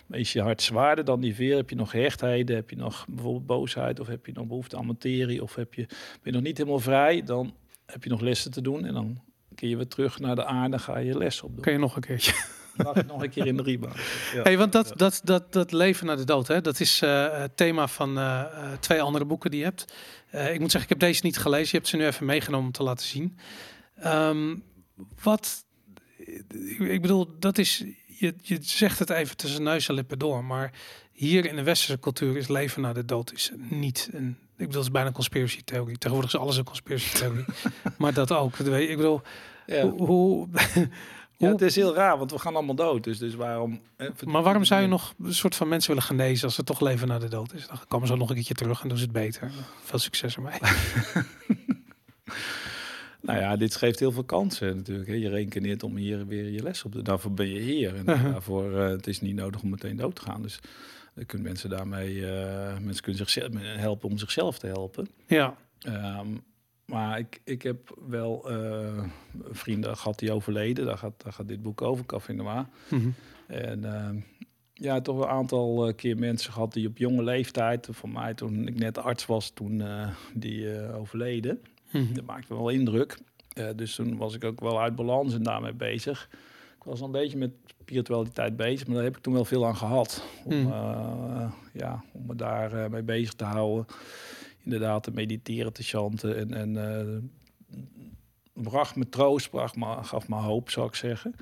Maar is je hart zwaarder dan die veer? Heb je nog gehechtheden? Heb je nog bijvoorbeeld boosheid? Of heb je nog behoefte aan materie? Of heb je, ben je nog niet helemaal vrij? Dan heb je nog lessen te doen. En dan keer je weer terug naar de aarde. Ga je les opdoen. Kun je nog een keertje? Mag nog een keer in de. Ja. Hey, want dat, dat, dat, dat leven naar de dood, hè, dat is uh, het thema van uh, twee andere boeken die je hebt. Uh, ik moet zeggen, ik heb deze niet gelezen. Je hebt ze nu even meegenomen om te laten zien. Um, wat, ik bedoel, dat is je, je zegt het even tussen neus en lippen door, maar hier in de westerse cultuur is leven na de dood is niet een. Ik bedoel, het is bijna een conspiracy theorie. Tegenwoordig is alles een conspiracy theorie. maar dat ook. Ik bedoel, ja. hoe, hoe ja, het is heel raar, want we gaan allemaal dood. Dus, dus waarom... Maar waarom zou je nog een soort van mensen willen genezen als er toch leven na de dood is? Dan komen ze nog een keertje terug en doen ze het beter. Veel succes ermee. Nou ja, dit geeft heel veel kansen natuurlijk. Hè. Je rekeneert om hier weer je les op te... Daarvoor ben je hier. En uh-huh. daarvoor uh, het is niet nodig om meteen dood te gaan. Dus dan kunnen mensen daarmee... Uh, mensen kunnen zichzelf helpen om zichzelf te helpen. Ja. Um, maar ik, ik heb wel uh, vrienden gehad die overleden. Daar gaat, daar gaat dit boek over, Café Noir. Mm En uh, ja, toch een aantal keer mensen gehad die op jonge leeftijd... Voor mij toen ik net arts was, toen die overleden. Mhm. Dat maakte wel indruk. Dus toen was ik ook wel uit balans en daarmee bezig. Ik was al een beetje met spiritualiteit bezig, maar daar heb ik toen wel veel aan gehad. Om, mhm. eh, ja, om me daar mee bezig te houden. Inderdaad, te mediteren, te chanten. En, en bracht me troost, bracht me, gaf me hoop, zou ik zeggen.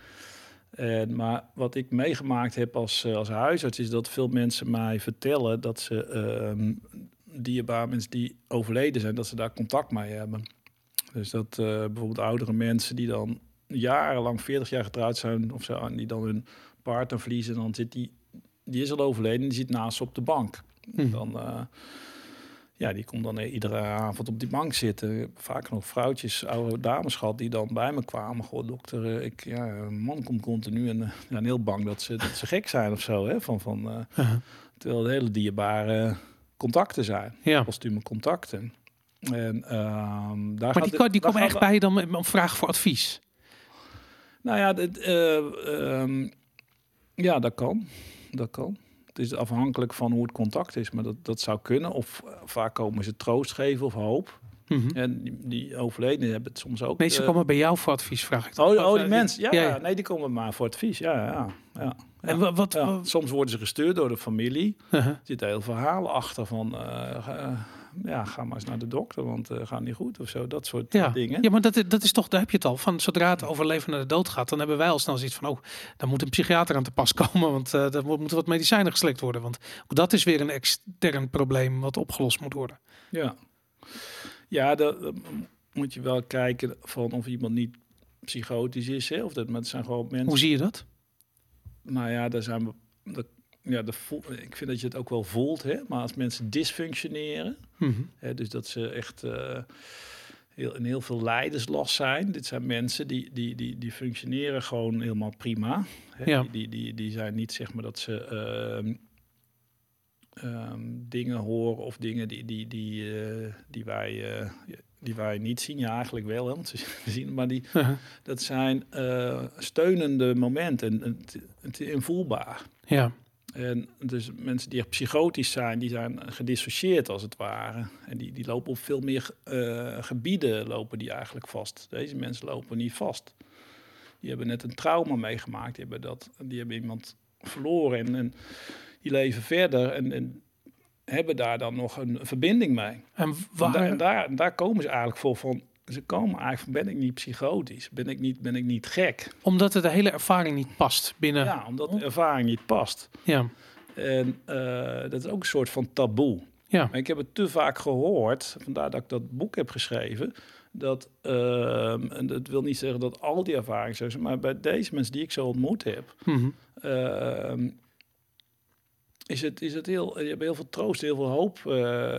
En, maar wat ik meegemaakt heb als, als huisarts, is dat veel mensen mij vertellen dat ze ehm, dierbaar mensen die overleden zijn, dat ze daar contact mee hebben. Dus dat uh, bijvoorbeeld oudere mensen die dan jarenlang, 40 jaar getrouwd zijn, of zo, die dan hun partner verliezen, dan zit die, die is al overleden, die zit naast op de bank. Hm. Dan, uh, ja, die komt dan iedere avond op die bank zitten. Vaak nog vrouwtjes, oude dames gehad, die dan bij me kwamen. Goh, dokter, eh, ik, ja, een man komt continu en ja, heel bang dat ze, dat ze gek zijn of zo. Hè? Van, van, uh, -huh. Terwijl de hele dierbare contacten zijn. Ja. Postume contacten. En, ehm, daar maar die, die komen echt bij je dan om vragen voor advies? Nou ja, dit, um, ja, dat kan. Dat kan. Het is afhankelijk van hoe het contact is, maar dat, dat zou kunnen. Of uh, vaak komen ze troost geven of hoop. Mm -hmm. En die, die overledenen hebben het soms ook. Ze uh, komen bij jou voor advies, vraag ik. Oh, oh, die mensen. Ja, ja, nee, die komen maar voor advies. Ja, ja, ja. En wat, wat, Soms worden ze gestuurd door de familie. Uh -huh. Er zitten heel verhalen achter van... Uh, ja, ga maar eens naar de dokter, want uh, gaat niet goed of zo. Dat soort ja. dingen. Ja, maar dat, dat is toch, daar heb je het al. Van zodra het over leven naar de dood gaat, dan hebben wij al snel zoiets van, oh, dan moet een psychiater aan te pas komen, want uh, er moeten wat medicijnen geslikt worden. Want dat is weer een extern probleem wat opgelost moet worden. Ja, ja, dat, moet je wel kijken van of iemand niet psychotisch is, hè? of dat, maar het zijn gewoon mensen. Hoe zie je dat? Nou ja, daar zijn we. Dat, ja, de, ik vind dat je het ook wel voelt, hè? maar als mensen dysfunctioneren, mm hè, dus dat ze echt uh, heel, in heel veel lijdenslast zijn. Dit zijn mensen die, die, die, die functioneren gewoon helemaal prima. Hè? Ja. Die, die, die, die zijn niet zeg maar dat ze uh, um, dingen horen of dingen die, die, die, uh, die wij. Uh, die wij niet zien, ja eigenlijk wel, hè, want we zien, maar die, Uh-huh. dat zijn uh, steunende momenten, het, het invoelbaar. Ja. En dus mensen die echt psychotisch zijn, die zijn gedissocieerd als het ware. En die, die lopen op veel meer uh, gebieden lopen die eigenlijk vast. Deze mensen lopen niet vast. Die hebben net een trauma meegemaakt, die hebben, dat, die hebben iemand verloren en, en die leven verder. En, en hebben daar dan nog een verbinding mee. En, waar... en, da en daar, daar, komen ze eigenlijk voor van. Ze komen eigenlijk van, ben ik niet psychotisch? Ben ik niet, ben ik niet gek? Omdat het de hele ervaring niet past binnen... Ja, omdat de ervaring niet past. Ja. En uh, dat is ook een soort van taboe. Ja. Maar ik heb het te vaak gehoord, vandaar dat ik dat boek heb geschreven, dat, uh, en dat wil niet zeggen dat al die ervaringen zo zijn, maar bij deze mensen die ik zo ontmoet heb, mm -hmm. uh, is het, is het heel, je hebt heel veel troost, heel veel hoop uh,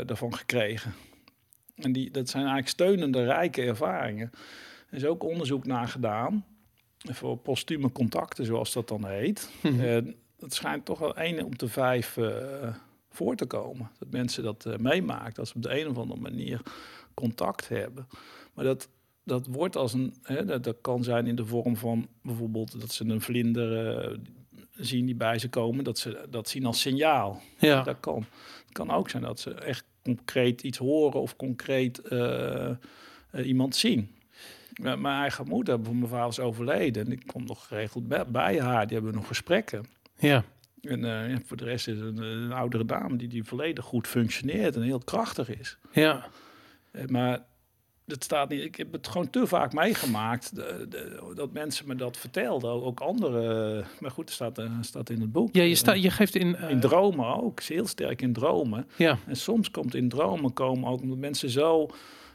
daarvan gekregen. En die, dat zijn eigenlijk steunende, rijke ervaringen. Er is ook onderzoek naar gedaan, voor postume contacten, zoals dat dan heet. Mm -hmm. En het schijnt toch wel één op de vijf uh, voor te komen. Dat mensen dat uh, meemaken, dat ze op de een of andere manier contact hebben. Maar dat, dat wordt als een, hè, dat, dat kan zijn in de vorm van bijvoorbeeld dat ze een vlinder uh, zien die bij ze komen, dat ze dat zien als signaal. Ja. Dat kan. Het kan ook zijn dat ze echt concreet iets horen of concreet uh, uh, iemand zien. Mijn eigen moeder, mijn vader is overleden en ik kom nog geregeld bij, bij haar. Die hebben nog gesprekken. Ja. En uh, ja, voor de rest is een, een, oudere dame die, die volledig goed functioneert en heel krachtig is. Ja. maar dat staat niet. Ik heb het gewoon te vaak meegemaakt de, de, dat mensen me dat vertelden. Ook andere. Maar goed, het staat, uh, staat in het boek. Ja, je, sta, je geeft in. Uh, in dromen ook. Heel sterk in dromen. Ja. En soms komt in dromen komen ook omdat mensen zo.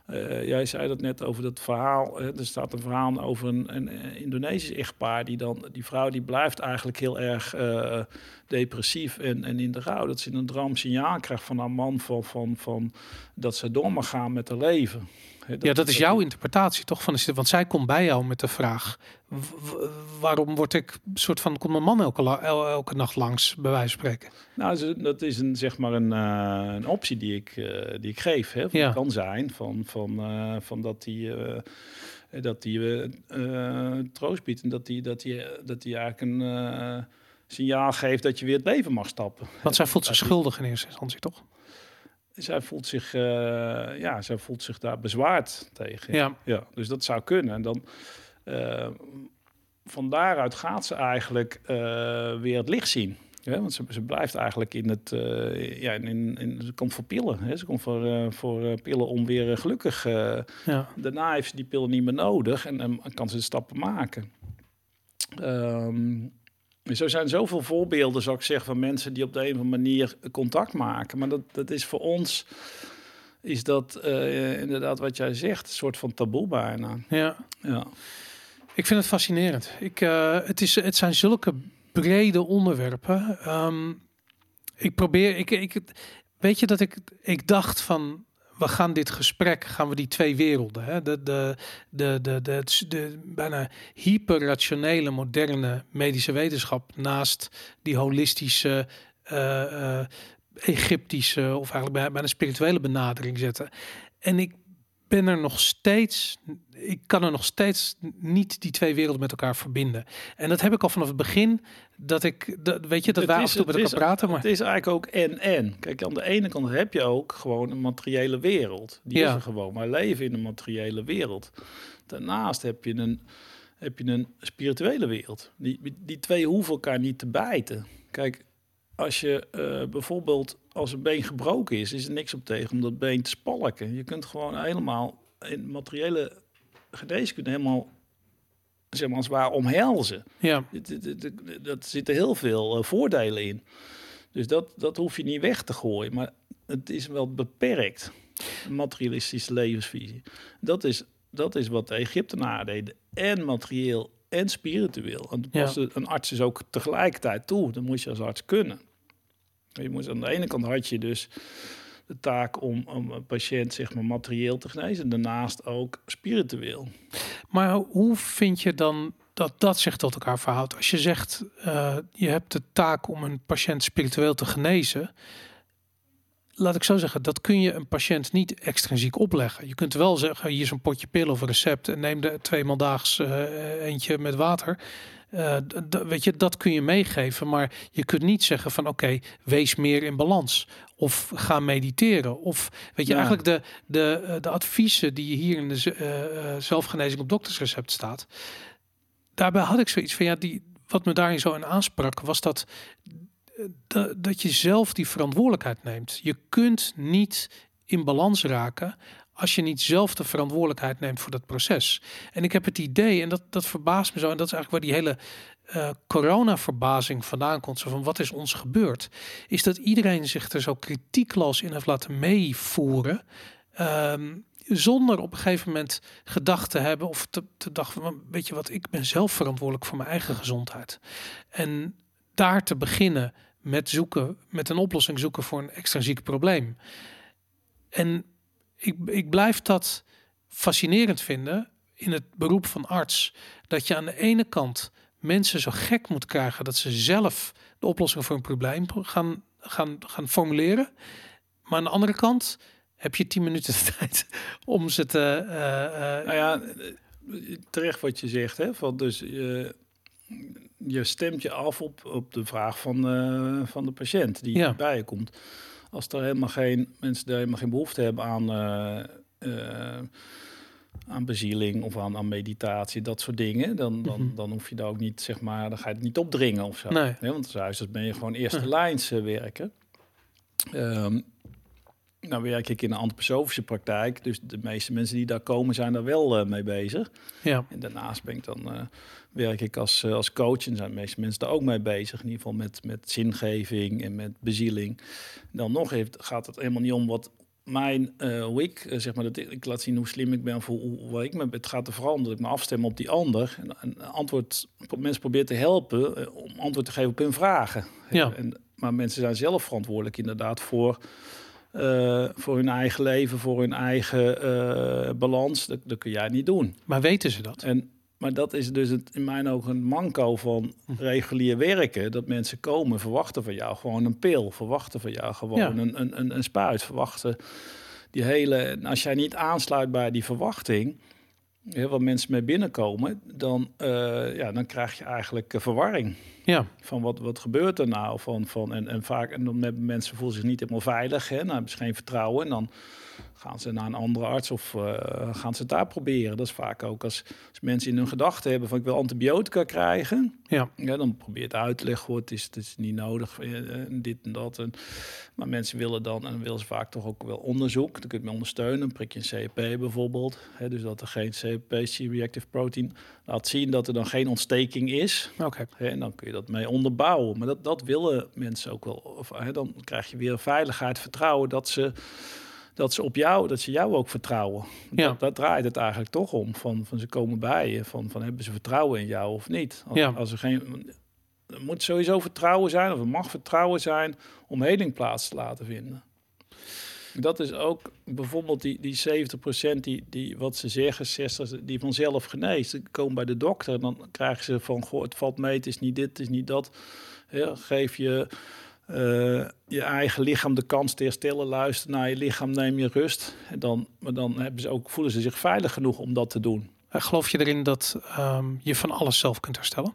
Uh, jij zei dat net over dat verhaal. Hè, er staat een verhaal over een, een, een, Indonesisch echtpaar. Die dan, die vrouw die blijft eigenlijk heel erg uh, depressief en, en in de rouw. Dat ze in een droom signaal krijgt van haar man van, van, van dat ze door mag gaan met haar leven. Dat, ja, dat is jouw interpretatie toch van Want zij komt bij jou met de vraag: waarom word ik soort van komt mijn man elke, el, elke nacht langs, bij wijze van spreken? Nou, dat is een zeg maar een, uh, een optie die ik, uh, die ik geef. Hè, ja. kan zijn van, van, uh, van dat die. dat die troost biedt en dat die, dat die, dat die eigenlijk een signaal geeft dat je weer het leven mag stappen. Want zij voelt zich schuldig in eerste instantie, toch? Zij voelt zich, uh, ja, zij voelt zich daar bezwaard tegen. Ja. ja dus dat zou kunnen. En dan uh, van daaruit gaat ze eigenlijk uh, weer het licht zien. Ja, want ze, ze blijft eigenlijk in het, ja, in, in, ze komt voor pillen. Hè? Ze komt voor, voor pillen om weer gelukkig. Ja. Daarna heeft ze die pillen niet meer nodig en, en kan ze de stappen maken. Um, zo zijn zoveel voorbeelden, zou ik zeggen, van mensen die op de een of andere manier contact maken. Maar dat, dat is voor ons, is dat uh, inderdaad wat jij zegt, een soort van taboe bijna. Ja. ja. Ik vind het fascinerend. Ik, uh, het, is, het zijn zulke brede onderwerpen. Um, ik probeer, ik, ik, weet je dat ik, ik dacht van, we gaan dit gesprek, gaan we die twee werelden, hè? De, de, de, de, de, de bijna hyperrationele, moderne medische wetenschap naast die holistische, uh, uh, Egyptische of eigenlijk bijna, bijna spirituele benadering zetten. En ik ben er nog steeds, ik kan er nog steeds niet die twee werelden met elkaar verbinden. En dat heb ik al vanaf het begin, dat ik, dat, weet je, dat wij af en toe met elkaar is, praten. Maar... Het is eigenlijk ook en-en. Kijk, aan de ene kant heb je ook gewoon een materiële wereld. Die Ja. is er gewoon, maar leven in een materiële wereld. Daarnaast heb je een, heb je een spirituele wereld. Die, die twee hoeven elkaar niet te bijten. Kijk, als je uh, bijvoorbeeld als een been gebroken is, is er niks op tegen om dat been te spalken. Je kunt gewoon helemaal in materiële geneeskunde helemaal zeg maar als waar omhelzen. Ja. Dat zitten heel veel uh, voordelen in. Dus dat, dat hoef je niet weg te gooien. Maar het is wel beperkt. Materialistische levensvisie. Dat is, dat is wat de Egyptenaren deden. En materieel en spiritueel. En ja. een arts is ook tegelijkertijd toe. Dat moet je als arts kunnen. Je moet, aan de ene kant had je dus de taak om, een patiënt zeg maar, materieel te genezen. En daarnaast ook spiritueel. Maar hoe vind je dan dat dat zich tot elkaar verhoudt? Als je zegt, uh, je hebt de taak om een patiënt spiritueel te genezen laat ik zo zeggen, dat kun je een patiënt niet extrinsiek opleggen. Je kunt wel zeggen, hier is een potje pil of een recept en neem er tweemaal daags uh, eentje met water. Uh, weet je, dat kun je meegeven, maar je kunt niet zeggen van oké, wees meer in balans of ga mediteren. Of weet je, eigenlijk de, de, de adviezen die je hier in de uh, zelfgenezing op doktersrecept staat. Daarbij had ik zoiets van ja, die, wat me daarin zo in aansprak, was dat, dat je zelf die verantwoordelijkheid neemt. Je kunt niet in balans raken als je niet zelf de verantwoordelijkheid neemt voor dat proces. En ik heb het idee, en dat, dat verbaast me zo, en dat is eigenlijk waar die hele uh, corona-verbazing vandaan komt, zo van wat is ons gebeurd, is dat iedereen zich er zo kritiekloos in heeft laten meevoeren. Ehm, zonder op een gegeven moment gedacht te hebben of te, te dachten, weet je wat, ik ben zelf verantwoordelijk voor mijn eigen gezondheid. En daar te beginnen met zoeken, met een oplossing zoeken voor een extrinsiek probleem. En ik, ik blijf dat fascinerend vinden in het beroep van arts. Dat je aan de ene kant mensen zo gek moet krijgen dat ze zelf de oplossing voor een probleem gaan, gaan, gaan formuleren. Maar aan de andere kant heb je tien minuten tijd om ze te. Uh, uh, nou ja, terecht wat je zegt, hè? Van dus je je stemt je af op, op de vraag van, uh, van de patiënt die ja. bij je komt. Als er helemaal geen mensen die helemaal geen behoefte hebben aan, uh, aan bezieling of aan, aan meditatie, dat soort dingen, dan, dan, mhm. dan hoef je daar ook niet, zeg maar, dan ga je het niet opdringen of zo. Nee. want juist ben je gewoon eerste lijns werken. Um, nou werk ik in een antroposofische praktijk, dus de meeste mensen die daar komen zijn daar wel uh, mee bezig. Ja. En daarnaast ben ik dan, uh, werk ik als, uh, als coach en zijn de meeste mensen daar ook mee bezig. In ieder geval met, met zingeving en met bezieling. Dan nog heeft, gaat het helemaal niet om wat mijn, hoe ik, zeg maar, dat ik, laat zien hoe slim ik ben voor hoe, ik me, het gaat er vooral om dat ik me afstem op die ander. En, en antwoord, mensen proberen te helpen om antwoord te geven op hun vragen. Ja. En, maar mensen zijn zelf verantwoordelijk inderdaad voor uh, voor hun eigen leven, voor hun eigen uh, balans. Dat, dat kun jij niet doen. Maar weten ze dat? En, maar dat is dus het, in mijn ogen een manco van hm. regulier werken. Dat mensen komen, verwachten van jou gewoon een pil. Verwachten van jou gewoon ja. een, een, een, een spuit. Verwachten die hele... En als jij niet aansluit bij die verwachting heel wat mensen mee binnenkomen, dan, uh, ja, dan krijg je eigenlijk verwarring. Ja. Van wat, wat gebeurt er nou? Van, van, en, en vaak, en dan hebben mensen voelen zich niet helemaal veilig, hè, dan hebben ze geen vertrouwen. En dan gaan ze naar een andere arts of uh, gaan ze het daar proberen. Dat is vaak ook als, als mensen in hun gedachten hebben van ik wil antibiotica krijgen. Ja. ja dan probeer het uit te leggen, het is, het is niet nodig, uh, dit en dat. En, maar mensen willen dan, en dan willen ze vaak toch ook wel onderzoek. Dan kun je me ondersteunen, prik je een CEP bijvoorbeeld. Hè, dus dat er geen CEP, C-reactive protein, laat zien dat er dan geen ontsteking is. Oké. En dan kun je dat mee onderbouwen. Maar dat, dat willen mensen ook wel. Of, hè, dan krijg je weer veiligheid, vertrouwen dat ze dat ze op jou, dat ze jou ook vertrouwen. Ja. Dat, dat, draait het eigenlijk toch om. Van, van ze komen bij je, van, van hebben ze vertrouwen in jou of niet. Als, ja. als er geen, er moet sowieso vertrouwen zijn, of er mag vertrouwen zijn om heling plaats te laten vinden. Dat is ook bijvoorbeeld die, die 70% die, die, wat ze zeggen, 60, die vanzelf geneest. Ze komen bij de dokter en dan krijgen ze van, goh, het valt mee, het is niet dit, het is niet dat. Ja, geef je uh, je eigen lichaam de kans te herstellen. Luister naar je lichaam, neem je rust. En dan, maar dan hebben ze ook, voelen ze zich veilig genoeg om dat te doen. En geloof je erin dat um, je van alles zelf kunt herstellen?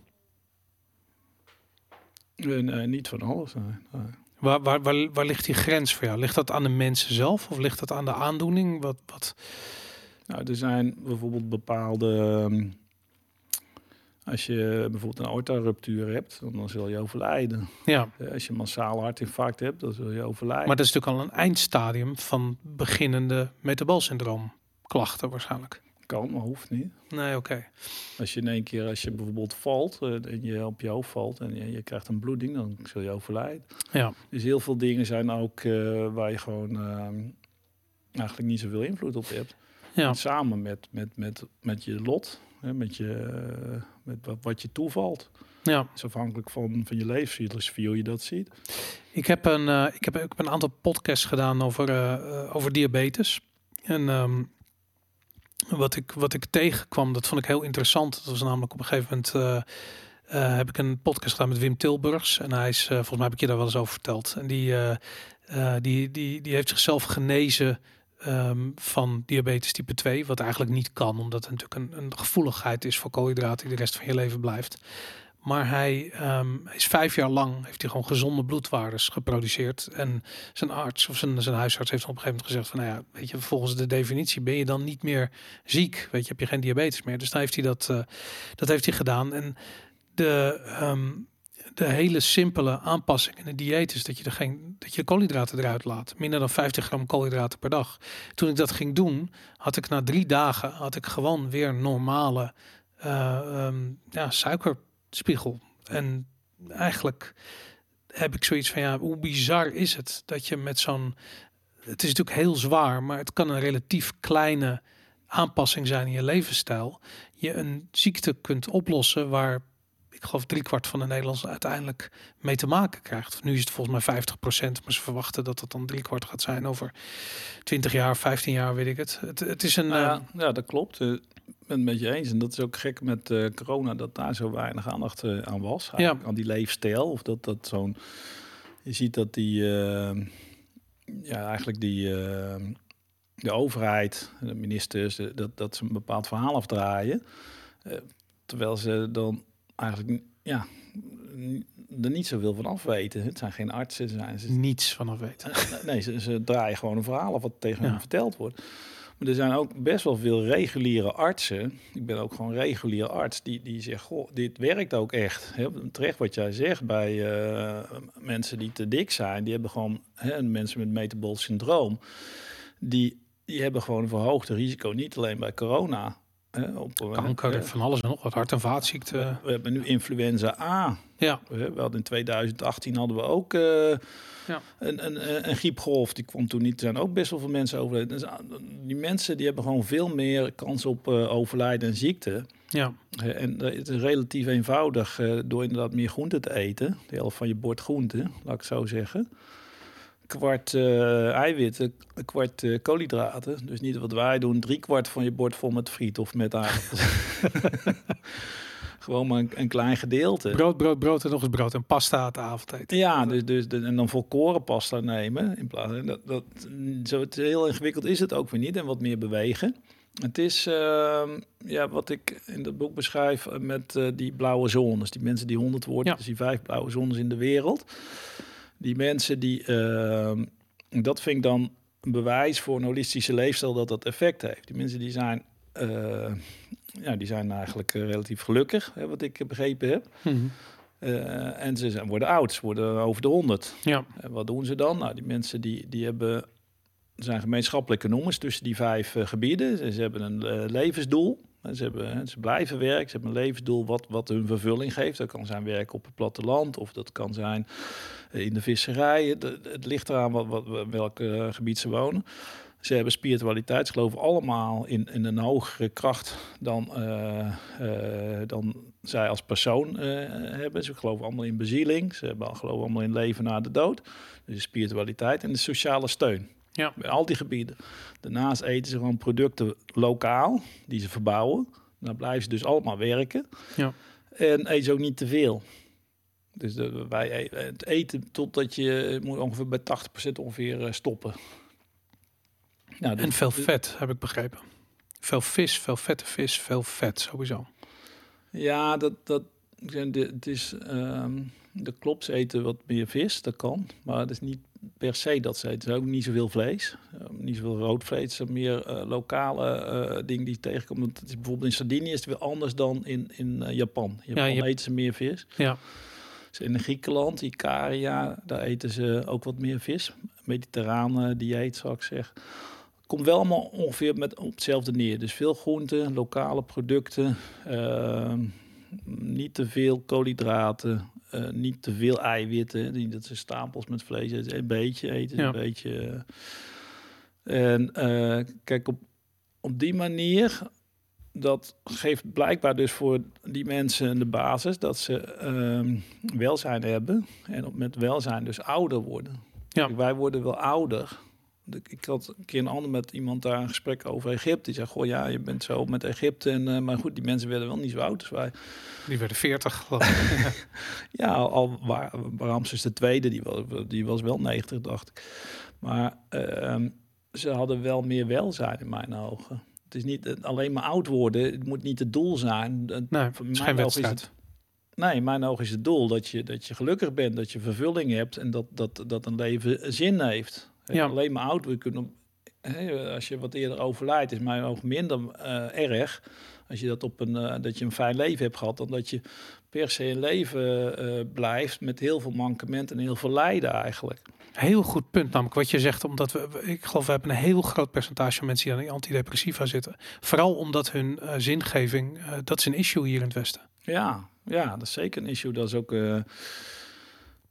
Nee, nee niet van alles. Nee. Waar, waar, waar, waar, ligt die grens voor jou? Ligt dat aan de mensen zelf of ligt dat aan de aandoening? Wat, wat? Nou, er zijn bijvoorbeeld bepaalde um, Als je bijvoorbeeld een aorta-ruptuur hebt, dan zul je overlijden. Ja. Als je massaal hartinfarct hebt, dan zul je overlijden. Maar dat is natuurlijk al een eindstadium van beginnende metaboolsyndroom klachten waarschijnlijk. Kan, maar hoeft niet. Nee, oké. Als je in één keer, als je bijvoorbeeld valt en je op je hoofd valt en je, je, krijgt een bloeding, dan zul je overlijden. Ja. Dus heel veel dingen zijn ook uh, waar je gewoon uh, eigenlijk niet zoveel invloed op hebt. Ja. En samen met, met, met, met je lot, hè, met, je, met wat, wat je toevalt. Ja. Het is afhankelijk van, van je levensfilosofie hoe je dat ziet. Ik heb een, ik heb, ik heb een aantal podcasts gedaan over, over diabetes. En um, wat ik, wat ik tegenkwam, dat vond ik heel interessant. Dat was namelijk op een gegeven moment. Uh, heb ik een podcast gedaan met Wim Tilburgs. En hij is, volgens mij heb ik je daar wel eens over verteld. En die, die, die, die heeft zichzelf genezen um, van diabetes type 2. Wat eigenlijk niet kan, omdat het natuurlijk een, een gevoeligheid is voor koolhydraten die de rest van je leven blijft. Maar hij um, is vijf jaar lang, heeft hij gewoon gezonde bloedwaardes geproduceerd. En zijn arts of zijn, zijn huisarts heeft op een gegeven moment gezegd van, nou ja, weet je, volgens de definitie ben je dan niet meer ziek. Weet je, heb je geen diabetes meer. Dus dan heeft hij dat, uh, dat heeft hij gedaan. En de, um, de hele simpele aanpassing in het dieet is dat je, er geen, dat je koolhydraten eruit laat. Minder dan 50 gram koolhydraten per dag. Toen ik dat ging doen, had ik na drie dagen had ik gewoon weer normale uh, um, ja, suiker spiegel. En eigenlijk heb ik zoiets van ja, hoe bizar is het dat je met zo'n. Het is natuurlijk heel zwaar, maar het kan een relatief kleine aanpassing zijn in je levensstijl. Je een ziekte kunt oplossen waar ik geloof driekwart van de Nederlanders uiteindelijk mee te maken krijgt. Nu is het volgens mij 50 procent, maar ze verwachten dat het dan driekwart gaat zijn over 20 jaar, 15 jaar, weet ik het. Het, het is een. Nou ja, ja, dat klopt. Uh, ben het met je eens. En dat is ook gek met uh, corona, dat daar zo weinig aandacht aan was. Ja. Aan die leefstijl. Of dat dat zo'n. Je ziet dat die. Ja, eigenlijk die. de overheid, de ministers, dat, dat ze een bepaald verhaal afdraaien. terwijl ze dan eigenlijk. Ja, er niet zoveel van af weten. Het zijn geen artsen. Zijn ze niets van af weten. Nee, ze, ze draaien gewoon een verhaal of wat tegen ja. hen verteld wordt. Maar er zijn ook best wel veel reguliere artsen. Ik ben ook gewoon regulier arts. Die, die zeggen, goh, dit werkt ook echt. He, terecht wat jij zegt bij uh, mensen die te dik zijn. Die hebben gewoon, he, mensen met metabol syndroom. Die, die hebben gewoon een verhoogde risico. Niet alleen bij corona. Op, Kanker, uh, van alles en nog wat. Hart- en vaatziekten. We, we, hebben nu influenza A. Ja. We, we hadden in 2018 hadden we ook... Uh, ja. Een, een, een griepgolf, die kwam toen niet. Er zijn ook best wel veel mensen overleden. Dus die mensen die hebben gewoon veel meer kans op uh, overlijden en ziekte. Ja. En het is relatief eenvoudig door inderdaad meer groente te eten. De helft van je bord groente, laat ik zo zeggen. Kwart eiwitten, een kwart koolhydraten. Dus niet wat wij doen, drie kwart van je bord vol met friet of met aardappels. gewoon maar een, een, klein gedeelte. Brood, brood, brood en nog eens brood en pasta aan de avondeten. Ja, dus, dus de, en dan volkoren pasta nemen. In plaats dat, dat, zo het heel ingewikkeld is het ook weer niet en wat meer bewegen. Het is uh, ja, wat ik in dat boek beschrijf met uh, die blauwe zones. Die mensen die 100 worden, ja. dus die vijf blauwe zones in de wereld. Die mensen die, uh, dat vind ik dan een bewijs voor een holistische leefstijl dat dat effect heeft. Die mensen die zijn uh, ja, die zijn eigenlijk uh, relatief gelukkig, hè, wat ik begrepen heb. Mm -hmm. uh, en ze zijn, worden oud, ze worden over de 100. Ja. En wat doen ze dan? Nou, die mensen die, die hebben, zijn gemeenschappelijke noemers tussen die vijf gebieden. Ze, ze hebben een levensdoel. Ze, hebben, blijven werken, ze hebben een levensdoel wat, wat hun vervulling geeft. Dat kan zijn werken op het platteland of dat kan zijn in de visserij. Het, ligt eraan wat, welk gebied ze wonen. Ze hebben spiritualiteit, ze geloven allemaal in, in een hogere kracht dan, uh, dan zij als persoon hebben. Ze geloven allemaal in bezieling, ze hebben, geloven allemaal in leven na de dood. Dus spiritualiteit en de sociale steun. Ja. Bij al die gebieden. Daarnaast eten ze gewoon producten lokaal, die ze verbouwen. Dan blijven ze dus allemaal werken. Ja. En eten ze ook niet te veel. Dus de, wij het eten totdat je moet ongeveer bij 80% ongeveer stoppen. Nou, en veel vet, heb ik begrepen. Veel vis, veel vette vis, veel vet sowieso. Ja, dat, dat, het is, um, de klops eten wat meer vis, dat kan. Maar het is niet per se dat ze eten. ook niet zoveel vlees. Uh, niet zoveel rood vlees. Meer uh, lokale uh, dingen die tegenkomen. Het is bijvoorbeeld in Sardinië is het weer anders dan in, in Japan. In Japan ja, eten ze meer vis. Ja. Dus in Griekenland, Ikaria, daar eten ze ook wat meer vis. Mediterrane dieet, zou ik zeggen. Komt wel allemaal ongeveer met op hetzelfde neer. Dus veel groenten, lokale producten, ehm, niet te veel koolhydraten, uh, niet te veel eiwitten. Die, dat ze stapels met vlees eten. Een beetje eten, een beetje. En uh, kijk, op, op die manier, dat geeft blijkbaar dus voor die mensen de basis dat ze uh, welzijn hebben. En op, met welzijn dus ouder worden. Ja. wij worden wel ouder. Ik had een keer een ander met iemand daar een gesprek over Egypte. Die zei, goh ja, je bent zo met Egypte. En, uh, maar goed, die mensen werden wel niet zo oud als wij. Die werden 40 ja, al waar, Ramses de tweede, die was, die was wel 90, dacht ik. Maar uh, ze hadden wel meer welzijn in mijn ogen. Het is niet alleen maar oud worden. Het moet niet het doel zijn. Nee, voor mijn ogen is het. Nee, in mijn ogen is het doel dat je, dat je gelukkig bent, dat je vervulling hebt en dat, dat, dat een leven zin heeft. Ja. Alleen maar oud, we kunnen, als je wat eerder overlijdt, is mijn oog minder uh, erg. Als je dat op een, uh, dat je een fijn leven hebt gehad, dan dat je per se een leven uh, blijft met heel veel mankementen en heel veel lijden eigenlijk. Heel goed punt, namelijk wat je zegt, omdat we, ik geloof, we hebben een heel groot percentage van mensen die aan antidepressiva zitten. Vooral omdat hun zingeving, dat is een issue hier in het Westen. Ja, ja, dat is zeker een issue. Dat is ook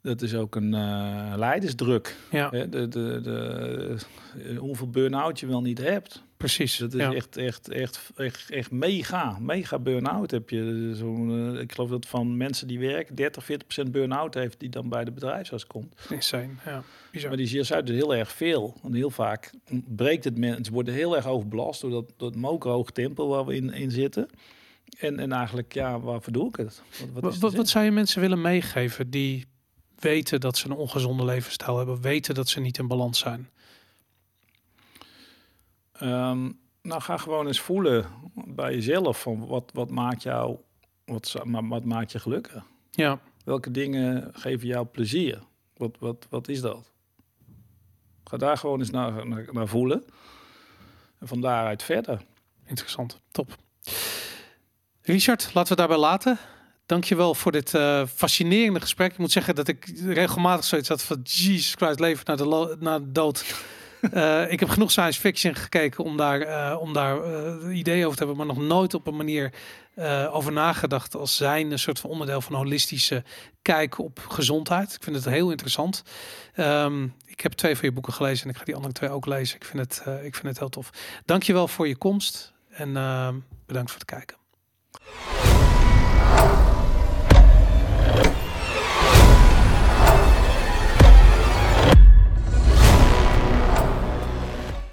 dat is ook een uh, leidersdruk. Ja. Hè? De, de, de, eh, hoeveel burn-out je wel niet hebt. Precies. Dat is echt, echt, echt, echt, echt mega. Mega burn-out heb je. Zo'n, uh, ik geloof dat van mensen die werken 30, 40 procent burn-out heeft die dan bij de bedrijfsarts komt. zijn. ja. Bizar. Maar die zie je dus heel erg veel. En heel vaak breekt het mensen. Ze worden heel erg overbelast door dat, dat mokerhoog tempo waar we in, in zitten. En, en eigenlijk, ja, waarvoor doe ik het? Wat, wat, wat, wat zou je mensen willen meegeven die weten dat ze een ongezonde levensstijl hebben, weten dat ze niet in balans zijn? Um, nou, ga gewoon eens voelen bij jezelf van wat, wat maakt jou, wat, wat maakt je gelukkig? Ja. Welke dingen geven jou plezier? Wat, wat, wat is dat? Ga daar gewoon eens naar, naar, naar voelen. En van daaruit verder. Interessant, top. Richard, laten we daarbij laten. Dankjewel voor dit uh, fascinerende gesprek. Ik moet zeggen dat ik regelmatig zoiets had van Jesus Christ, leven naar de, naar de dood. uh, ik heb genoeg science fiction gekeken om daar, uh, om daar ideeën over te hebben, maar nog nooit op een manier over nagedacht als zijn een soort van onderdeel van holistische kijk op gezondheid. Ik vind het heel interessant. Um, ik heb twee van je boeken gelezen en ik ga die andere twee ook lezen. Ik vind het, ik vind het heel tof. Dankjewel voor je komst en bedankt voor het kijken.